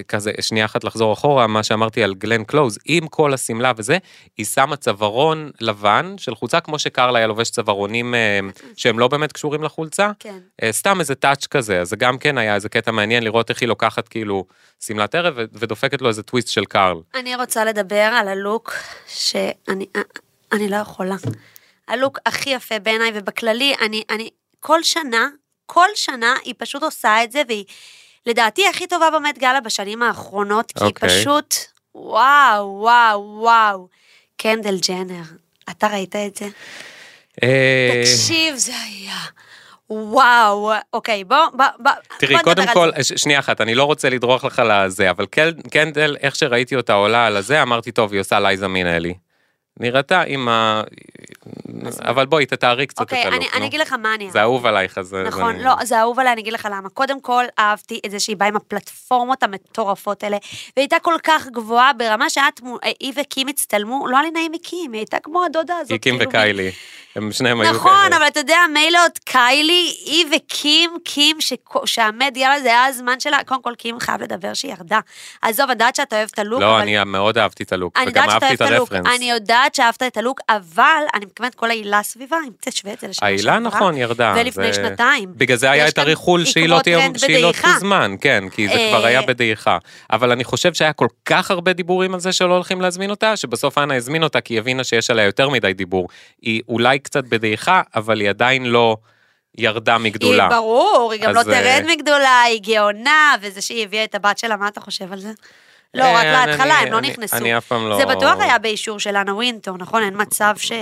כזה, שנייה אחת לחזור אחורה, מה שאמרתי על גלן קלוז, עם כל השמלה וזה, היא שמה צווארון לבן של חולצה, כמו שקרל היה לובש צווארונים אה, שהם לא באמת קשורים לחולצה. כן. אה, סתם איזה touch כזה, אז זה גם כן היה איזה קטע מעניין לראות איך היא לוקחת כאילו שמלת ערב ודופקת לו איזה טוויסט של קרל. אני רוצה לדבר על הלוק שאני אני לא יכולה. הלוק הכי יפה בעיניי, ובכללי, אני, אני, כל שנה, כל שנה היא פשוט עושה את זה, והיא לדעתי הכי טובה באמת גאלה בשנים האחרונות, כי אוקיי. היא פשוט, וואו, וואו, וואו. קנדל ג'נר, אתה ראית את זה? אה, תקשיב, זה היה... וואו, אוקיי, בוא, בוא, בוא, תראי, בוא קודם כל, זה. ש- שנייה אחת, אני לא רוצה לדרוך לך לזה, אבל קנדל, איך שראיתי אותה עולה על הזה, אמרתי, טוב, היא עושה לייזה מינלי. נראתה עם ה... אבל בואי, תתארי קצת את אוקיי, הלוק, אני, אני. אגיד לך מה אני זה אהוב עלייך, אז... נכון, אני- לא, זה אהוב עליי, אני אגיד לך למה. קודם כל, אהבתי את זה שהיא באה עם הפלטפורמות המטורפות האלה, והיא הייתה כל כך גבוהה ברמה שאת, מו- היא וקים הצטלמו, לא היה לי נעים מקים, היא הייתה כמו הדודה הזאת. היא קים כאילו, וקיילי, הם שניהם היו נכון, כאלה. אבל אתה יודע, מילא עוד קיילי, היא וקים, קים, שהמת יאללה, זה היה הזמן שלה, קודם כל, קים חייב לדבר שהיא ירדה. עזוב, אני יודעת שאתה אוהב את הלוק, לא, אבל... אני מאוד אהבתי את הלוק, וגם אהבתי את הרפרנס. אני יודעת שאהבת את הלוק, אבל אני מתכוונת כל העילה סביבה, אם תשווה את זה לשנה העילה נכון ירדה. ולפני זה- שנתיים. בגלל זה היה את הריחול שהיא לא תהיה, שהיא לא. תוזמן, כן, כי זה אה, כבר היה בדעיכה. אבל אני חושב שהיה כל כך הרבה דיבורים על זה שלא הולכים להזמין אותה, שבסוף אנה הזמין אותה כי היא הבינה שיש עליה יותר מדי דיבור. היא אולי קצת בדעיכה, אבל היא עדיין לא ירדה מגדולה. היא ברור, היא גם לא אז, אה, תרד מגדולה, היא גאונה, וזה שהיא הביאה את הבת שלה, מה אתה חושב על זה? לא, אה, רק אני- להתחלה, הם לא אני- נכנסו. אני אף פעם לא... זה בטוח היה באישור של אנה ווינטור, נכון? אין מצב זה.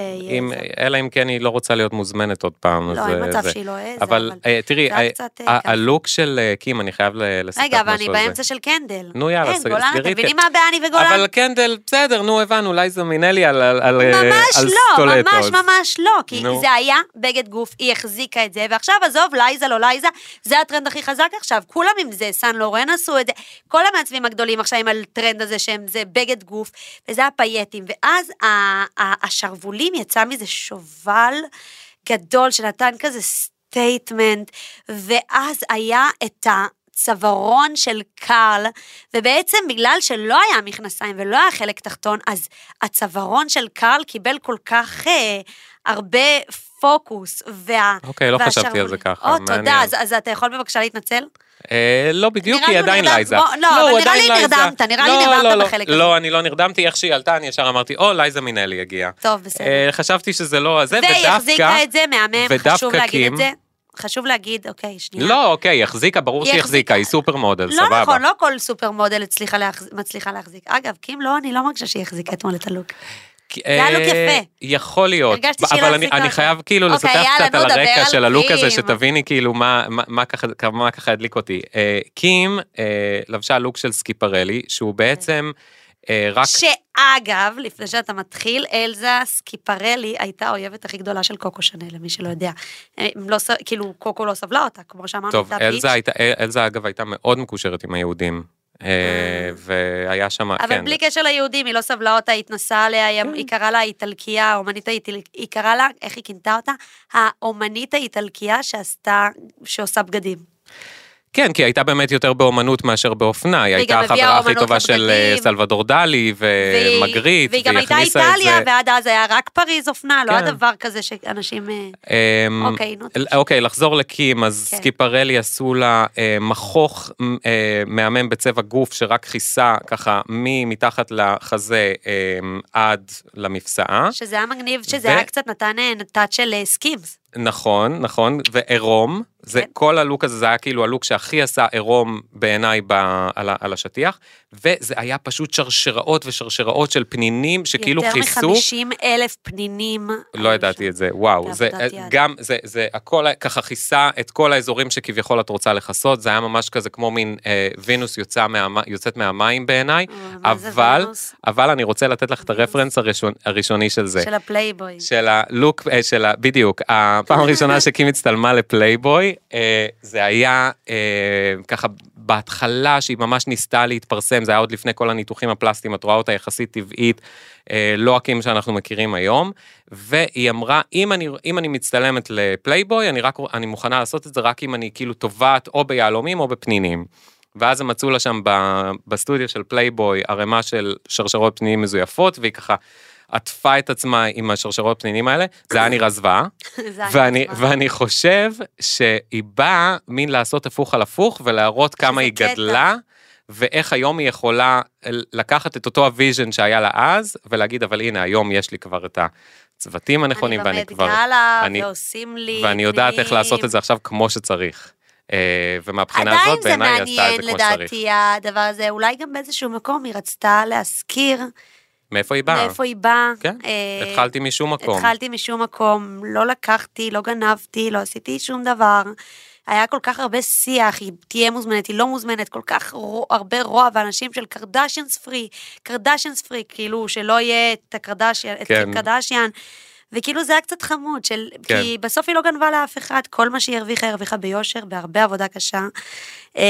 אלא אם כן היא לא רוצה להיות מוזמנת עוד פעם. לא, אין אה, מצב זה. שהיא לא איזה, אבל אה, תראי, זה אה, אה. הלוק של אה, קים, אני חייב לספר רגע, אבל משהו אני על זה. באמצע של קנדל. נו, יאללה, גולן, סגרי אתם את- מבינים מה באני וגולן? אבל קנדל, בסדר, נו, הבנו, לייזה מינלי על, על, על, אה, ממש לא. ממש ממש לא, כי. זה היה בגד גוף, היא החזיקה את זה, ועכשיו עזוב, לייזה לא לייזה, זה הטרנד הכי חזק עכשיו, כולם עם זה, Saint Laurent עשו את זה, כל המעצבים הגדולים עכשיו עם הטרנד הזה שהם, זה בגד גוף, וזה הפאייטים, ואז השרוולים יצא מזה שובל גדול שנתן כזה statement, ואז היה את ה... צווארון של קארל, ובעצם בגלל שלא היה מכנסיים ולא היה חלק תחתון, אז הצווארון של קארל קיבל כל כך אה, הרבה פוקוס, וה... אוקיי, לא חשבתי על זה ככה, או, מעניין. תודה, אז, אתה יכול בבקשה להתנצל? אה, לא בדיוק, היא עדיין. לייזה. בוא, לא, אבל נראה לי. נרדמת, נראה לי לא, נרדמת לא, לא, בחלק הזה. לא, אני לא נרדמתי, איך שהיא עלתה, אני ישר אמרתי, או, לייזה מינלי הגיעה. טוב, בסדר. אה, חשבתי שזה לא זה, והיא ודווקא... החזיקה את זה, מהמם, חשוב להגיד את זה. חשוב להגיד, אוקיי, שנייה. לא, אוקיי, היא החזיקה, ברור היא שהיא החזיקה. היא super model, לא סבבה. נכון, לא כל super model מצליחה להחזיק. אגב, קים לא, אני לא מרגישה שהיא החזיקה אתמול את ה look. זה היה look אה, יפה. יכול להיות, הרגשתי שהיא אבל לא אני-. חייב כאילו אוקיי, לספר קצת על הרקע של ה look הזה. שתביני כאילו מה- מה מה ככה- מה ככה הדליק אותי. אה, קים אה, לבשה look של Schiaparelli, שהוא בעצם אה, רק... שאגב, לפני שאתה מתחיל, אלזה Schiaparelli הייתה האויבת הכי גדולה של קוקו Chanel, למי שלא יודע. לא, כאילו, קוקו לא סבלה אותה, כמו שאמרנו, טוב, הייתה אלזה. הייתה, אלזה אגב הייתה מאוד מקושרת עם היהודים. אה, והיה שם, אבל כן. בלי קשר ליהודים, היא לא סבלה אותה, היא התנסה עליה, היא- כן. קראה לה איטלקייה, האומנית האיטלקיה, היא קראה לה, איך היא כינתה אותה? האומנית האיטלקייה שעשתה, שעושה בגדים. כן, כי היא הייתה באמת יותר באומנות מאשר באופנה, היא הייתה החברה הכי טובה של אה. סלבדור דלי ומגריט, והיא גם הייתה איטליה. ועד אז היה רק פריז אופנה, לא כן. היה דבר כזה שאנשים... אה, אמ, אוקיי, נו. אוקיי, לחזור לקים, אז כן. Schiaparelli עשו לה אה, מחוך מהמם בצבע גוף שרק כיסה ככה מתחת לחזה עד למפשעה. שזה היה מגניב, שזה היה קצת נתן touch של Skims. נכון, נכון, ועירום, זה כן. כל ה look הזה, זה היה כאילו ה look שהכי עשה עירום בעיניי ב- על על השטיח, וזה היה פשוט שרשראות ושרשראות של פנינים שכאילו יותר כיסו. מ-50 אלף פנינים. לא ידעתי את זה, וואו, זה יד. גם, זה, זה הכל ככה כיסה את כל האזורים שכביכול את רוצה לכסות, זה היה ממש כזה כמו מין אה, וינוס יוצא מהמ, יוצאת מהמים בעיניי, אה, מה אבל? אבל אני רוצה לתת לך את ה reference הראשון, הראשוני של זה. של הפלייבוי. של ה look, אה, של ה... בדיוק, הפעם הראשונה שקים הצטלמה לפלייבוי, אה, זה היה אה, ככה בהתחלה שהיא ממש ניסתה להתפרסם, זה היה עוד לפני כל הניתוחים הפלסטיים, את רואה אותה יחסית טבעית, אה, לא הקים שאנחנו מכירים היום, והיא אמרה, אם אני, אם אני מצטלמת לפלייבוי, אני רק, אני מוכנה לעשות את זה רק אם אני כאילו טובעת או ביהלומים או בפנינים. ואז הם מצאו לה שם בסטודיו של פלייבוי ערימה של שרשרות פנינים מזויפות, והיא ככה עטפה את עצמה עם השרשרות פנינים האלה, זה היה נראה זוועה. זה ואני, חושב שהיא באה מין לעשות הפוך על הפוך ולהראות כמה היא קטע. גדלה, ואיך היום היא יכולה לקחת את אותו ה vision שהיה לה אז, ולהגיד, אבל הנה, היום יש לי כבר את הצוותים הנכונים, ואני כבר... אני במט גאלה, אני- ועושים לי... ואני יודעת איך. לעשות את זה עכשיו כמו שצריך. אה, ומהבחינה עדיין הזאת, זה בעיניי היא עשתה את מעניין זה כמו שצריך. לדעתי הדבר הזה, אולי גם באיזשהו מקום היא רצתה להזכיר מאיפה היא באה? מאיפה היא באה. כן, אה, התחלתי משום מקום. התחלתי משום מקום, לא לקחתי, לא גנבתי, לא עשיתי שום דבר. היה כל כך הרבה שיח, היא תהיה מוזמנת, היא לא מוזמנת, כל כך רו, הרבה רוע, ואנשים של קרדשיאנס פרי, קרדשיאנס פרי, כאילו שלא יהיה את הקרדשיאן, את כן. קרדשיאן. וכאילו זה היה קצת חמוד, של, כן. כי בסוף היא לא גנבה לאף אחד, כל מה שהיא הרוויחה, היא הרוויחה ביושר, בהרבה עבודה קשה. אה,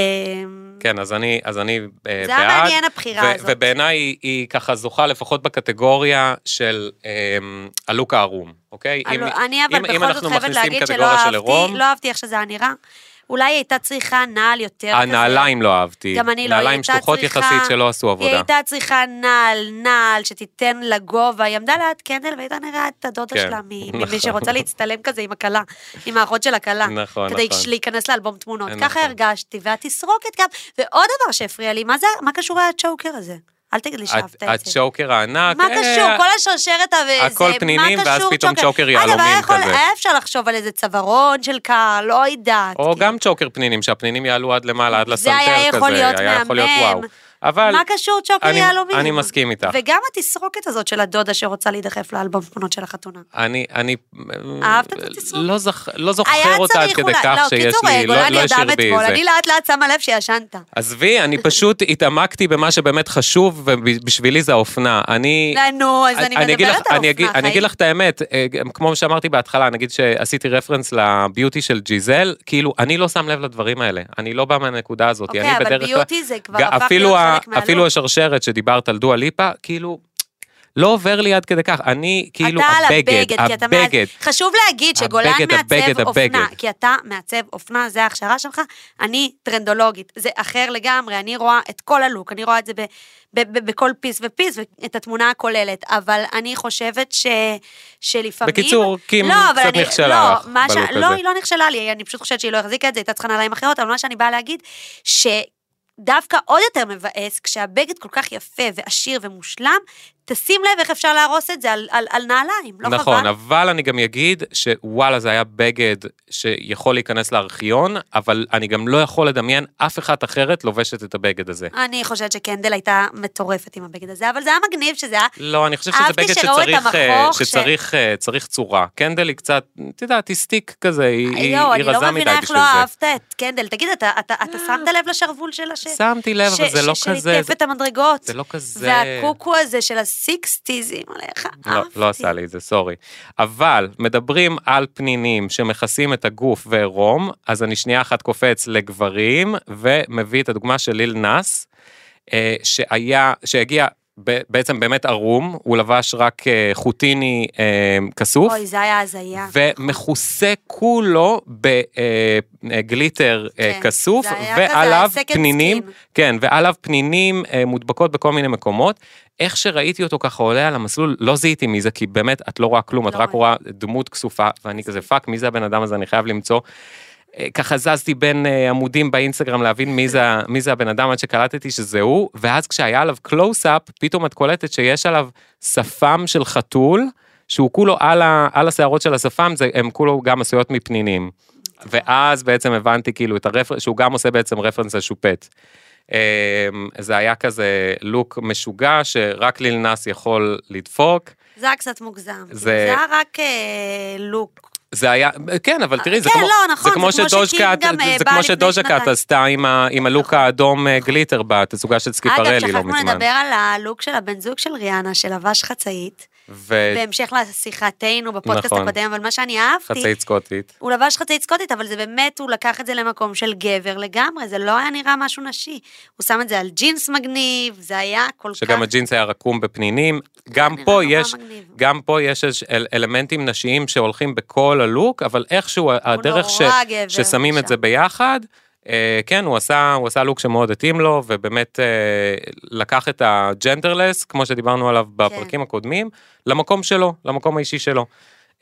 כן, אז אני, אז אני אה, זה היה בעד. מעניין הבחירה ו- הזאת. ובעיניי היא, היא ככה זוכה לפחות בקטגוריה של אה, הלוק הערום, אוקיי? אם- הלו, אני אבל אם- אם בכל אנחנו זאת חייבת להגיד שלא אהבתי, לא אהבתי איך שזה היה נראה. אולי היא הייתה צריכה נעל יותר כזה. הנעליים לא אהבתי. גם אני לא, היא נעליים הייתה שטוחות צריכה- יחסית שלא עשו היא עבודה. הייתה צריכה נעל, נעל, שתיתן לה גובה, היא עמדה ליד קנדל והייתה נראה את הדודה כן, שלה, נכון. ממי שרוצה להצטלם כזה עם הכלה, עם האחות של הכלה. נכון, כדי נכון. להיכנס לאלבום תמונות. נכון. ככה הרגשתי, והתסרוקת גם. ועוד דבר שהפריע לי, מה זה, מה קשור הצ'וקר הזה? אל תגיד לי שאהבת את זה. הצ'וקר הענק. מה אה, קשור? כל השרשרת הזה, הכל פנינים, ואז פתאום צ'וקר יהלומים אגב, היה כזה. אפשר לחשוב על איזה צווארון של קהל, לא יודעת. או כאילו. גם צ'וקר פנינים, שהפנינים יעלו עד למעלה, עד זה לסנטר כזה. להיות היה יכול להיות מהמם. אבל מה קשור צ'וקר אני- יהלומים? אני מסכים איתך. וגם התסרוקת הזאת של הדודה שרוצה להידחף לאלבום תמונות של החתונה. אני, אני, אהבת את התסרוקת? לא, לא זוכר אותה עד כדי כך לא, שיש קיצור, לי, לא, גולן לא השאיר בי אתמול, זה. אני לאט לאט שמה לב שישנת. עזבי, אני פשוט התעמקתי במה שבאמת חשוב, ובשבילי זה האופנה. אני... נו, אז אני מדברת על אופנה, אני אגיד. לך את האמת, אה, כמו שאמרתי בהתחלה, נגיד שעשיתי רפרנס לביוטי של ג'יזל, כאילו, אני לא שם לב לדברים האלה. אני לא בא מהנקודה הזאת. אוקיי, אבל ביוטי זה כבר הפך להיות. אפילו השרשרת שדיברת על דואה ליפה, כאילו, לא עובר לי עד כדי כך. אני, כאילו, אתה הבגד, הבגד, כי אתה הבגד. חשוב להגיד שגולן הבגד, הבגד, מעצב אופנה, הבגד. כי אתה מעצב אופנה, זה ההכשרה שלך, אני טרנדולוגית, זה אחר לגמרי, אני רואה את כל הלוק, אני רואה את זה ב- ב- ב- בכל פיס ופיס, ואת התמונה הכוללת, אבל אני חושבת ש... שלפעמים... בקיצור, קים לא, קצת אני- נכשלה לא, לך ש- בלוק לא, הזה. היא לא נכשלה לי, אני פשוט חושבת שהיא לא החזיקה את זה, הייתה צריכה נעליים אחרות, אבל מה שאני באה להגיד, ש... דווקא עוד יותר מבאס, כשהבגד כל כך יפה ועשיר ומושלם, תשים לב איך אפשר להרוס את זה על, על, על נעליים, לא נכון, חבל? אבל אני גם אגיד שוואלה, זה היה בגד שיכול להיכנס לארכיון, אבל אני גם לא יכול לדמיין אף אחת אחרת לובשת את הבגד הזה. אני חושבת שקנדל הייתה מטורפת עם הבגד הזה, אבל זה היה מגניב שזה היה... לא, אני חושב שזה בגד את שצריך, אה, ש- שצריך אה, צריך צורה. קנדל היא קצת, את יודעת, היא סטיק כזה, היא היא- יואו, היא אני לא רזה מבינה מדי איך בשביל לא זה. אהבת את קנדל. תגיד, אתה, אתה, אתה שמת לב לשרוול של הש... שמתי לב, אבל ש- זה לא ש- כזה, שליטף זה- את המדרגות. זה לא כזה... והקוקו הזה של הסיקסטיז, עליך, לא, אהבתי. לא עשה לי את זה, סורי. אבל מדברים על פנינים שמכסים את הגוף ועירום, אז אני שנייה אחת קופץ לגברים, ומביא את הדוגמה של ליל נאס. אה, שהיה, שהגיע בעצם באמת ערום, הוא לבש רק אה, חוטיני אה, כסוף. אוי, זה היה הזיה. ומכוסה כולו בגליטר כן, כסוף, ועליו פנינים. כן, ועליו פנינים אה, מודבקות בכל מיני מקומות. איך שראיתי אותו ככה עולה על המסלול, לא זיהיתי מי זה, כי באמת, את לא רואה כלום, את לא רק. רואה דמות כסופה, ואני כזה, fuck, מי זה הבן אדם הזה, אני חייב למצוא. אה, ככה זזתי בין אה, עמודים באינסטגרם להבין מי זה, מי זה הבן אדם עד שקלטתי שזה הוא, ואז כשהיה עליו קלוס-אפ, פתאום את קולטת שיש עליו שפם של חתול, שהוא כולו על, ה, על השערות של השפם, זה, הם כולו גם עשויות מפנינים. ואז בעצם הבנתי כאילו את הרפרנס, שהוא גם עושה בעצם רפרנס לשופט. אמ, זה היה כזה לוק משוגע שרק ליל נאס יכול לדפוק. זה היה קצת מוגזם. זה- זה היה רק אה, לוק. זה היה, כן, אבל תראי, זה כן, כמו, לא, נכון, זה כמו זה כמו שדוז'ה שקים קאט, גם, אה, זה כמו לפני שדוז'ה קאט שנתיים. נכון. עשתה עם, ה, עם הלוק האדום אה, גליטר בתצוגה של אגב, סקיפרלי לא שכחנו מזמן. לדבר על הלוק של הבן זוג של ריאנה, שלבש חצאית, וחצאית בהמשך לשיחתנו בפודקאסט נכון. הקודם, אבל מה שאני אהבתי, סקוטית. הוא לבש חצאית סקוטית, אבל זה באמת, הוא לקח את זה למקום של גבר לגמרי, זה לא היה נראה משהו נשי. הוא שם את זה על ג'ינס מגניב, זה היה כל כך... שגם הג'ינס היה רקום בפנינים. גם פה יש, מגניב. גם פה יש אל- אלמנטים נשיים שהולכים בכל הלוק, אבל איכשהו הדרך ש, נורא גבר ששמים את שם. זה ביחד, כן, הוא עשה, הוא עשה לוק שמאוד התאים לו, ובאמת אה, לקח את ה genderless, כמו שדיברנו עליו כן. בפרקים הקודמים, למקום שלו, למקום האישי שלו.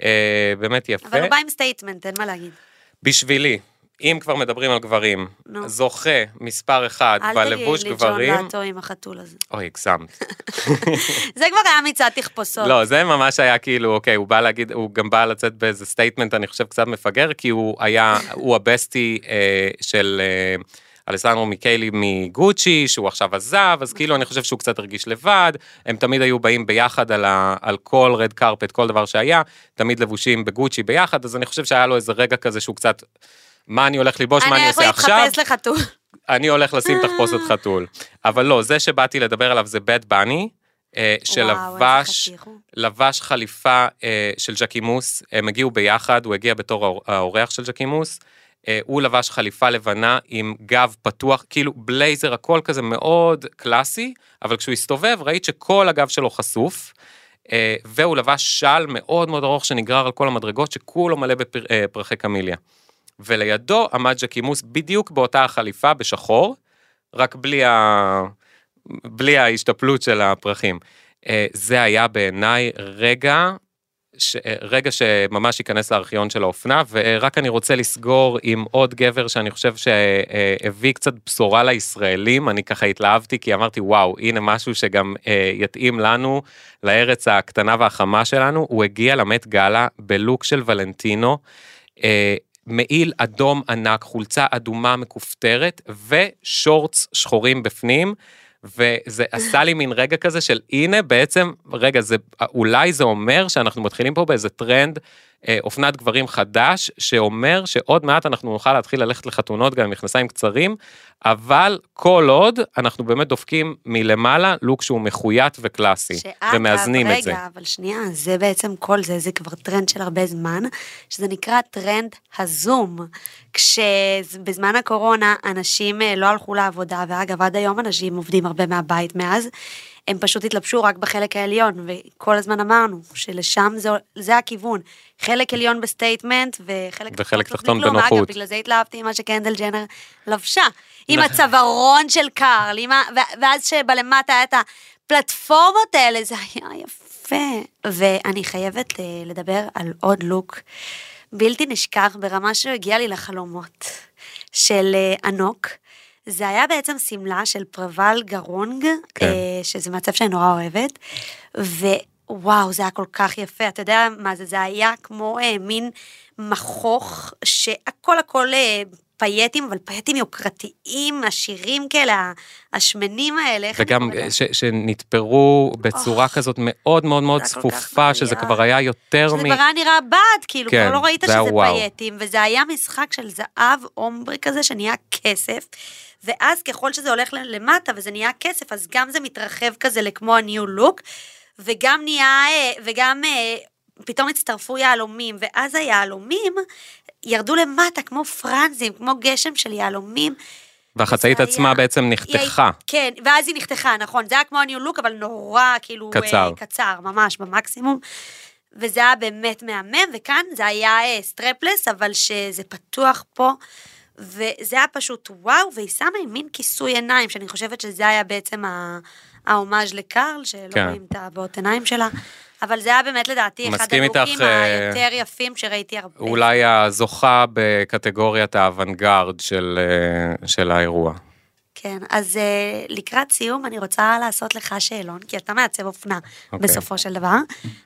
אה, באמת יפה. אבל הוא בא עם statement, אין מה להגיד. בשבילי, אם כבר מדברים על גברים, נו. זוכה מספר אחד אל בלבוש תגיד לי ג'ון גברים, לטו עם החתול הזה. אוי, הגזמת. זה כבר היה מצעד תחפושות. לא, זה ממש היה כאילו, אוקיי, הוא בא להגיד, הוא גם בא לצאת באיזה statement, אני חושב, קצת מפגר, כי הוא היה, הוא ה bestie אה, של אה, אלסנדרו מיקיילי מגוצ'י, שהוא עכשיו עזב, אז כאילו אני חושב שהוא קצת הרגיש לבד, הם תמיד היו באים ביחד על, ה, על כל רד קרפט, כל דבר שהיה, תמיד לבושים בגוצ'י ביחד, אז אני חושב שהיה לו איזה רגע כזה שהוא קצת... מה אני הולך ללבוש, מה אני אני עושה יכול עכשיו, להתחפש לחתול. אני הולך לשים תחפושת חתול. אבל לא, זה שבאתי לדבר עליו זה בד בני, אה, שלבש. לבש חליפה אה, של ז'קימוס, הם הגיעו ביחד, הוא הגיע בתור האור- האורח של ז'קימוס, אה, הוא לבש חליפה לבנה עם גב פתוח, כאילו בלייזר, הכל כזה מאוד קלאסי, אבל כשהוא הסתובב ראית שכל הגב שלו חשוף, אה, והוא לבש של מאוד מאוד ארוך שנגרר על כל המדרגות, שכולו מלא בפרחי קמיליה. ולידו עמד ז'קימוס בדיוק באותה החליפה בשחור, רק בלי, ה... בלי ההשתפלות של הפרחים. אה, זה היה בעיניי רגע, ש... אה, רגע שממש ייכנס לארכיון של האופנה, ורק אני רוצה לסגור עם עוד גבר שאני חושב שהביא קצת בשורה לישראלים, אני ככה התלהבתי כי אמרתי וואו, הנה משהו שגם אה, יתאים לנו, לארץ הקטנה והחמה שלנו, הוא הגיע למט גאלה בלוק של ולנטינו. מעיל אדום ענק, חולצה אדומה מכופתרת ושורטס שחורים בפנים. וזה עשה לי מין רגע כזה של הנה בעצם, רגע, זה, אולי זה אומר שאנחנו מתחילים פה באיזה טרנד אופנת גברים חדש, שאומר שעוד מעט אנחנו נוכל להתחיל ללכת לחתונות גם עם מכנסיים קצרים, אבל כל עוד אנחנו באמת דופקים מלמעלה לוק שהוא מחויט וקלאסי, ומאזנים את זה. רגע, אבל שנייה, זה בעצם כל זה, זה כבר טרנד של הרבה זמן, שזה נקרא טרנד הזום. כשבזמן הקורונה אנשים אה, לא הלכו לעבודה, ואגב, עד היום אנשים עובדים הרבה מהבית מאז, הם פשוט התלבשו רק בחלק העליון, וכל הזמן אמרנו שלשם זה, זה הכיוון. חלק עליון ב statement, וחלק וחלק תחתון. בנוחות. אגב, בגלל זה התלהבתי ממה שקנדל ג'נר לבשה. עם. הצווארון של קארל, עם ה... ואז שבלמטה היה את הפלטפורמות האלה, זה היה יפה. ואני חייבת אה, לדבר על עוד לוק בלתי נשכח ברמה שהוא הגיע לי לחלומות של אה, ענוק. זה היה בעצם שמלה של פראבל גורונג, כן. אה, שזה מעצב שאני נורא אוהבת, ווואו, זה היה כל כך יפה, אתה יודע מה זה, זה היה כמו אה, מין מכוך, שהכל הכל אה, פייטים, אבל פייטים יוקרתיים, עשירים כאלה, השמנים האלה, וגם? ש, שנתפרו בצורה אוח, כזאת מאוד מאוד מאוד צפופה, שזה. כבר היה יותר שזה מ... כבר היה נראה בד, כאילו, כן, כבר לא ראית שזה וואו. פייטים, וזה היה משחק של זהב אומברי כזה שנהיה כסף, ואז ככל שזה הולך למטה וזה נהיה כסף, אז גם זה מתרחב כזה לכמו ה-new look, וגם נהיה, אה, וגם אה, פתאום הצטרפו יהלומים, ואז היהלומים ירדו למטה כמו פרנזים, כמו גשם של יהלומים. והחצאית עצמה היה- בעצם היא נחתכה. הי- כן, ואז היא נחתכה, נכון. זה היה כמו הניו לוק, אבל נורא, כאילו... קצר. אה, קצר, ממש, במקסימום. וזה היה באמת מהמם, וכאן זה היה אה, סטרפלס, אבל שזה פתוח פה, וזה היה פשוט וואו, והיא שמה עם מין כיסוי עיניים, שאני חושבת שזה היה בעצם ההומאז' לקרל, שלא כן. רואים את הבעות עיניים שלה. אבל זה היה באמת לדעתי אחד הלוקים אה, היותר יפים שראיתי הרבה. אולי הזוכה בקטגוריית האוונגרד של, אה, של האירוע. כן, אז uh, לקראת סיום אני רוצה לעשות לך שאלון, כי אתה מעצב אופנה okay. אוקיי. בסופו של דבר,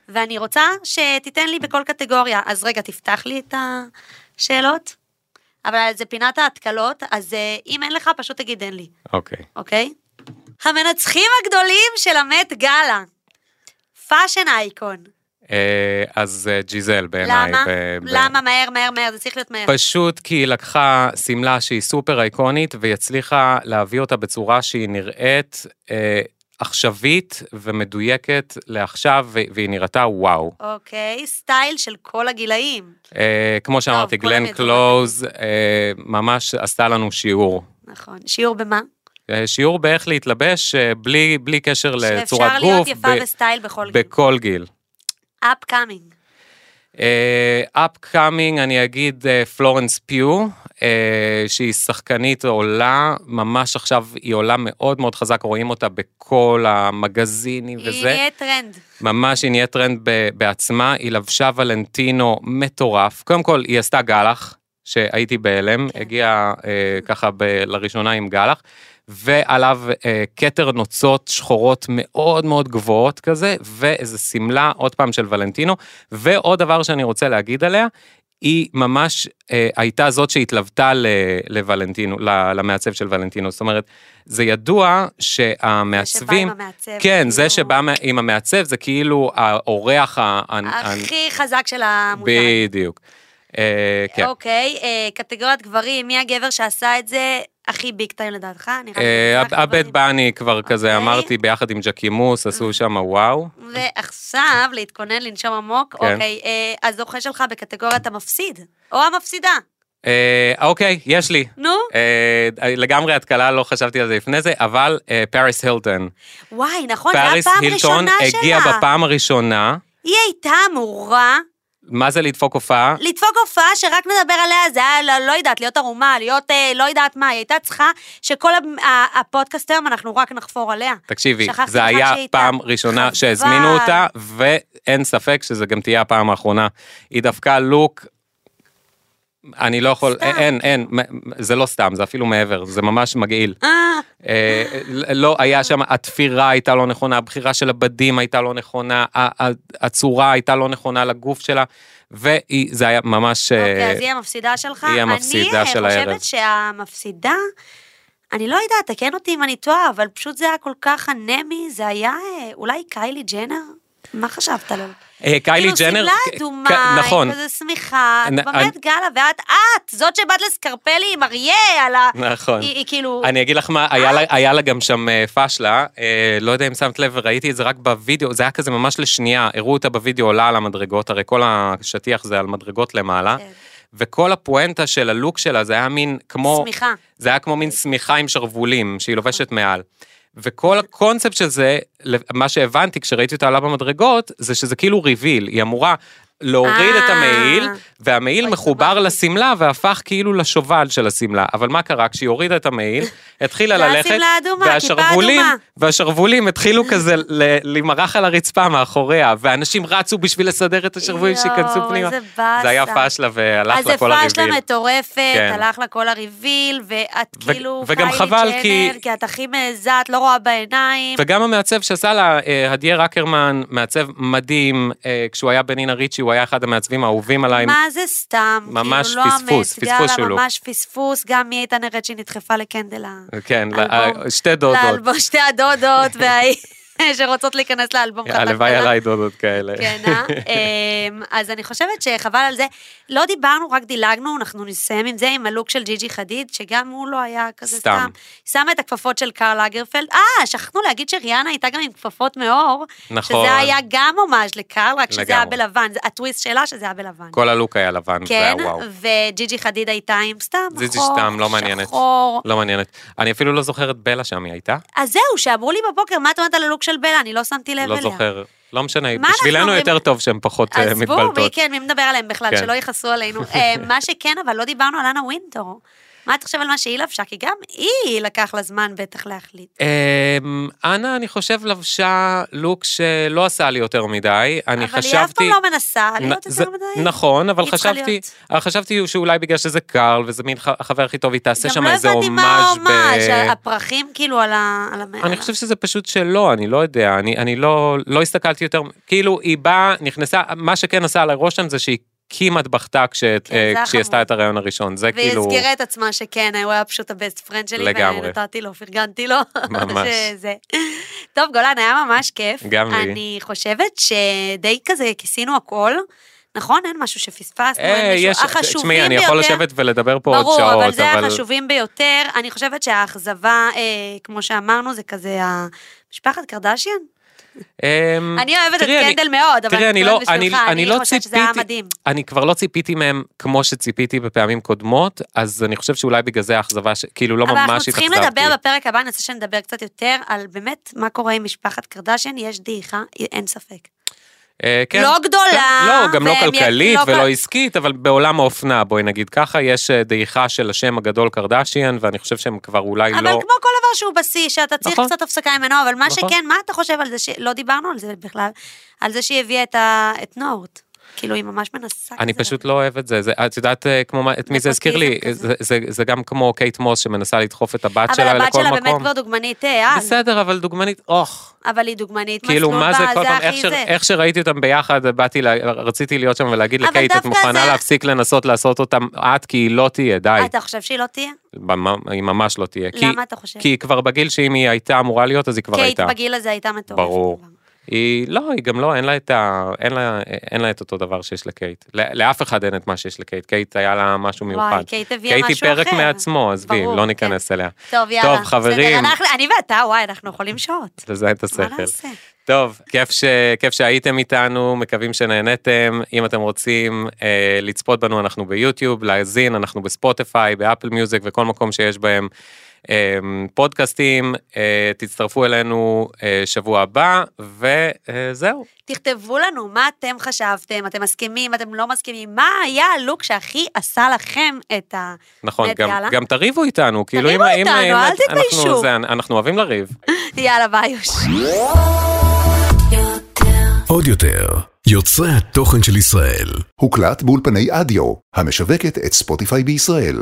ואני רוצה שתיתן לי בכל קטגוריה. אז רגע, תפתח לי את השאלות. אבל זה פינת ההתקלות, אז uh, אם אין לך, פשוט תגיד אין לי, אוקיי. אוקיי? המנצחים הגדולים של המט גאלה. fashion icon. אה, אז אה, ג'יזל בעיניי. למה? ב- ב- למה? מהר, מהר, מהר, זה צריך להיות מהר. פשוט כי היא לקחה שמלה שהיא סופר אייקונית והיא הצליחה להביא אותה בצורה שהיא נראית אה, עכשווית ומדויקת לעכשיו והיא נראתה וואו. אוקיי, סטייל של כל הגילאים. אה, כמו שאמרתי, גלן. קלוז אה, ממש עשתה לנו שיעור. נכון. שיעור במה? אה, שיעור באיך להתלבש אה, בלי, בלי קשר לצורת שאפשר להיות גוף, יפה ב- וסטייל בכל גיל. בכל גיל. upcoming. upcoming, אני אגיד פלורנס פיו, אה, שהיא שחקנית עולה, ממש עכשיו היא עולה מאוד מאוד חזק, רואים אותה בכל המגזינים היא וזה. נהיית טרנד. ממש היא נהיית טרנד ב- בעצמה, היא לבשה ולנטינו מטורף. קודם כל, היא עשתה גלח, שהייתי בהלם, כן. הגיעה אה, ככה ב- לראשונה עם גלח, ועליו אה, כתר נוצות שחורות מאוד מאוד גבוהות כזה, ואיזה שמלה, עוד פעם של ולנטינו, ועוד דבר שאני רוצה להגיד עליה, היא ממש אה, הייתה זאת שהתלוותה ל- לוולנטינו, ל- למעצב של ולנטינו. זאת אומרת, זה ידוע שהמעצבים... שבא עם המעצב, כן, כאילו. זה שבא מה- עם המעצב זה כאילו האורח ה... הכי חזק של המותג. בדיוק. אה, כן. אוקיי, אה, קטגוריית גברים, מי הגבר שעשה את זה הכי ביג טיים לדעתך? אה, גברים. בני כבר כזה אוקיי. אמרתי ביחד עם ג'קימוס עשו שם וואו. ועכשיו, להתכונן, לנשום עמוק, כן. אוקיי, אה, הזוכה שלך בקטגוריית המפסיד, או המפסידה. אה, אוקיי, יש לי. נו, אה, לגמרי התקלה, לא חשבתי על זה לפני זה, אבל אה, פאריס הילטון. וואי, נכון, זו הייתה פאריס פעם הילטון ראשונה שלה. הגיעה בפעם הראשונה, היא הייתה אמורה מה זה לדפוק הופעה? לדפוק הופעה שרק נדבר עליה, זה היה, לא, לא יודעת, להיות ערומה, להיות אה, לא יודעת מה, היא הייתה צריכה שכל הפודקאסט היום אנחנו רק נחפור עליה. תקשיבי, זה היה. פעם ראשונה חבל. שהזמינו אותה, ואין ספק שזה גם תהיה הפעם האחרונה. היא דפקה לוק, אני לא יכול, סתם. אין, אין, זה לא סתם, זה אפילו מעבר, זה ממש מגעיל. אה, אה, לא, היה שם, התפירה הייתה לא נכונה, הבחירה של הבדים הייתה לא נכונה, הצורה הייתה לא נכונה לגוף שלה, וזה היה ממש... אה, אוקיי, אז היא המפסידה שלך. היא המפסידה אני של אה, הערב. חושבת שהמפסידה, אני לא יודעת, תקן אותי אם אני טועה, אבל פשוט זה היה כל כך אנמי, זה היה אה, אולי קיילי ג'נר? מה חשבת עליו? אה, קיילי כאילו, ג'נר, שמלה כ- אדומה, נכון, כזה שמיכה, באמת גלה, ואת את, זאת שבאת לסקרפלי עם אריה על ה... נכון. היא כאילו... אני אגיד לך מה, היה לה, גם שם אה, פשלה, אה, לא יודע אם שמת לב, ראיתי את זה רק בווידאו, זה היה כזה ממש לשנייה, הראו אותה בווידאו עולה על המדרגות, הרי כל השטיח זה על מדרגות למעלה, כן. וכל הפואנטה של הלוק שלה זה היה מין כמו, שמיכה. זה היה כמו מין שמיכה עם שרוולים שהיא לובשת מעל. וכל הקונספט של זה, מה שהבנתי כשראיתי אותה עלה במדרגות, זה שזה כאילו ריביל, היא אמורה להוריד את אה. המעיל, והמעיל מחובר. לשמלה והפך כאילו לשובל של השמלה. אבל מה קרה? כשהיא הורידה את המעיל, התחילה זה ללכת, והשרוולים. והשרוולים התחילו כזה להימרח על הרצפה מאחוריה, ואנשים רצו בשביל לסדר את השרוולים שייכנסו פנימה. זה היה פשלה והלך אז לה זה כל הריביל. מטורפת, כן. הלך לה כל הריביל, ואת כאילו וגם חבל, כי- כי את הכי מעיזה, את לא רואה בעיניים. וגם המעצב שעשה לה, אה, הדיאר אקרמן, מעצב מדהים, אה, כשהוא היה בנינה ריצ'י, הוא היה אחד המעצבים האהובים עליי. מה זה סתם? ממש כאילו, לא פספוס, המט פספוס גאלה, של לוק. ממש פספוס, גם מי הייתה נראית שהיא נדחפה לקנדלה. כן, שתי דודות. לאלבום, שתי הדודות, והאי... שרוצות להיכנס לאלבום חתך הלוואי עליי דודות כאלה. כן, אה? אמ, אז אני חושבת שחבל על זה. לא דיברנו, רק דילגנו, אנחנו נסיים עם זה, עם הלוק של ג'י ג'י חדיד, שגם הוא לא היה כזה סתם. סתם. שמה את הכפפות של קרל אגרפלד. אה, שכחנו להגיד שריאנה הייתה גם עם כפפות מאור. נכון. שזה היה גם הומאז' לקרל, רק שזה היה. בלבן. הטוויסט שלה שזה היה בלבן. כל הלוק היה לבן, זה היה כן, וואו. וג'י ג'י חדיד הייתה עם סתם חור, סתם, לא מעניינת. שחור. לא מעניינת. אני אפילו לא זוכר את בלה שם, היא הייתה? אז זהו, שאמרו לי בבוקר, מה את אומרת על הלוק של בלה? אני לא שמתי לב לא אליה. זוכר. לא משנה, בשבילנו? יותר טוב שהן פחות אה, עזבו, מי מתבלטות. כן, מי מדבר עליהם בכלל, כן. שלא יכעסו עלינו. אה, מה שכן, אבל לא דיברנו על אנה ווינטור. מה אתה חושב על מה שהיא לבשה? כי גם היא לקח לה זמן בטח להחליט. אמ, אנה, אני חושב, לבשה לוק שלא עשה לי יותר מדי. אני אבל חשבתי... היא אף פעם לא מנסה להיות יותר מדי. נכון, אבל חשבתי. אבל חשבתי שאולי בגלל שזה קרל וזה מין החבר הכי טוב, היא תעשה שם גם לא איזה הבנתי מה הומאז' ב... ההומאז', הפרחים כאילו על ה... אני חושב שזה פשוט שלא, אני לא יודע, אני, אני לא, לא הסתכלתי יותר, כאילו היא באה, נכנסה, מה שכן עשה עליי רושם זה שהיא כמעט בכתה כש, כן, אה, כשהיא עשתה. את הרעיון הראשון, זה והיא כאילו, הזכירה את עצמה שכן, הוא היה פשוט ה best friend שלי, לגמרי. ונתתי לו, פרגנתי לו. ממש. שזה. טוב, גולן, היה ממש כיף. גם לי. אני חושבת שדי כזה כיסינו הכל. נכון? אין משהו שפספסנו, אה, אין מישהו. יש, החשובים תשמעי, אני ביותר. יכול לשבת ולדבר פה עוד ברור, שעות, אבל זה החשובים ביותר. אני חושבת שהאכזבה, אה, כמו שאמרנו, זה כזה המשפחת קרדשיאן. אמ, אני אוהבת את קנדל מאוד, אבל אני לא, אוהבת אני, בשבילך, אני לא חושבת שזה היה ציפיתי, מדהים. אני כבר לא ציפיתי מהם כמו שציפיתי בפעמים קודמות, אז אני חושב שאולי בגלל זה האכזבה, כאילו לא אבל ממש אנחנו צריכים התאכזבתי. לדבר בפרק הבא, אני רוצה שנדבר קצת יותר על באמת מה קורה עם משפחת קרדשיאן, יש דעיכה, אין ספק. אה, כן. לא גדולה, לא, גם לא כלכלית לא ולא כל- עסקית, אבל בעולם האופנה, בואי נגיד ככה, יש אה, דעיכה של השם הגדול קרדשיאן, ואני חושב שהם כבר אולי אבל לא... כמו כל דבר שהוא בשיא, שאתה צריך נכון. קצת הפסקה ממנו, אבל מה נכון. שכן, מה אתה חושב על זה, שלא דיברנו על זה בכלל, על זה שהיא הביאה את ה- את נורט. כאילו, היא ממש מנסה אני כזה. פשוט לא אוהב את זה, זה, את יודעת אה, כמו את מי זה הזכיר לי, נפוטיזם כזה. זה, זה, זה גם כמו קייט מוס שמנסה לדחוף את הבת אבל שלה הבת לכל שלה באמת מקום. כבר דוגמנית אה, על, בסדר, אבל דוגמנית, אוח, אבל היא דוגמנית כאילו מה זה כל פעם, איך, ש... איך שראיתי אותם ביחד, באתי, לה... רציתי להיות שם ולהגיד אבל לקייט, את מוכנה זה- להפסיק לנסות לעשות אותם את, כי היא לא תהיה, די, אתה חושב שהיא לא תהיה? היא ממש לא תהיה. כי, למה אתה חושב? כי היא כבר בגיל שאם היא הייתה אמורה להיות, אז היא כבר קייט הייתה. בגיל הזה הייתה מטורפת. ברור. כבר. היא, לא, היא גם לא, אין לה את ה... אין לה, אין לה את אותו דבר שיש לקייט. ל- לאף אחד אין את מה שיש לקייט. קייט היה לה משהו מיוחד. וואי, קייט הביאה קייט משהו היא אחר. פרק מעצמו, עזבי, לא כן. ניכנס אליה. טוב, יאללה. טוב, חברים. בסדר, אני ואתה, וואי, אנחנו יכולים שעות. לזה את מה השכל. נעשה? טוב, כיף, ש... כיף שהייתם איתנו, מקווים שנהנתם. אם אתם רוצים אה, לצפות בנו, אנחנו ביוטיוב, להאזין, אנחנו בספוטיפיי, באפל מיוזיק וכל מקום שיש בהם פודקאסטים. אה, תצטרפו אלינו אה, שבוע הבא, וזהו. תכתבו לנו מה אתם חשבתם, אתם מסכימים, אתם לא מסכימים, מה היה הלוק שהכי עשה לכם את ה... נכון, גם. גם תריבו איתנו, כאילו אם... תריבו איתנו, אם- אל אנחנו- תתביישו. זה- אנחנו אוהבים לריב. יאללה, ביי. עוד יותר, יוצרי התוכן של ישראל. הוקלט באולפני אדיו, המשווקת את ספוטיפיי בישראל.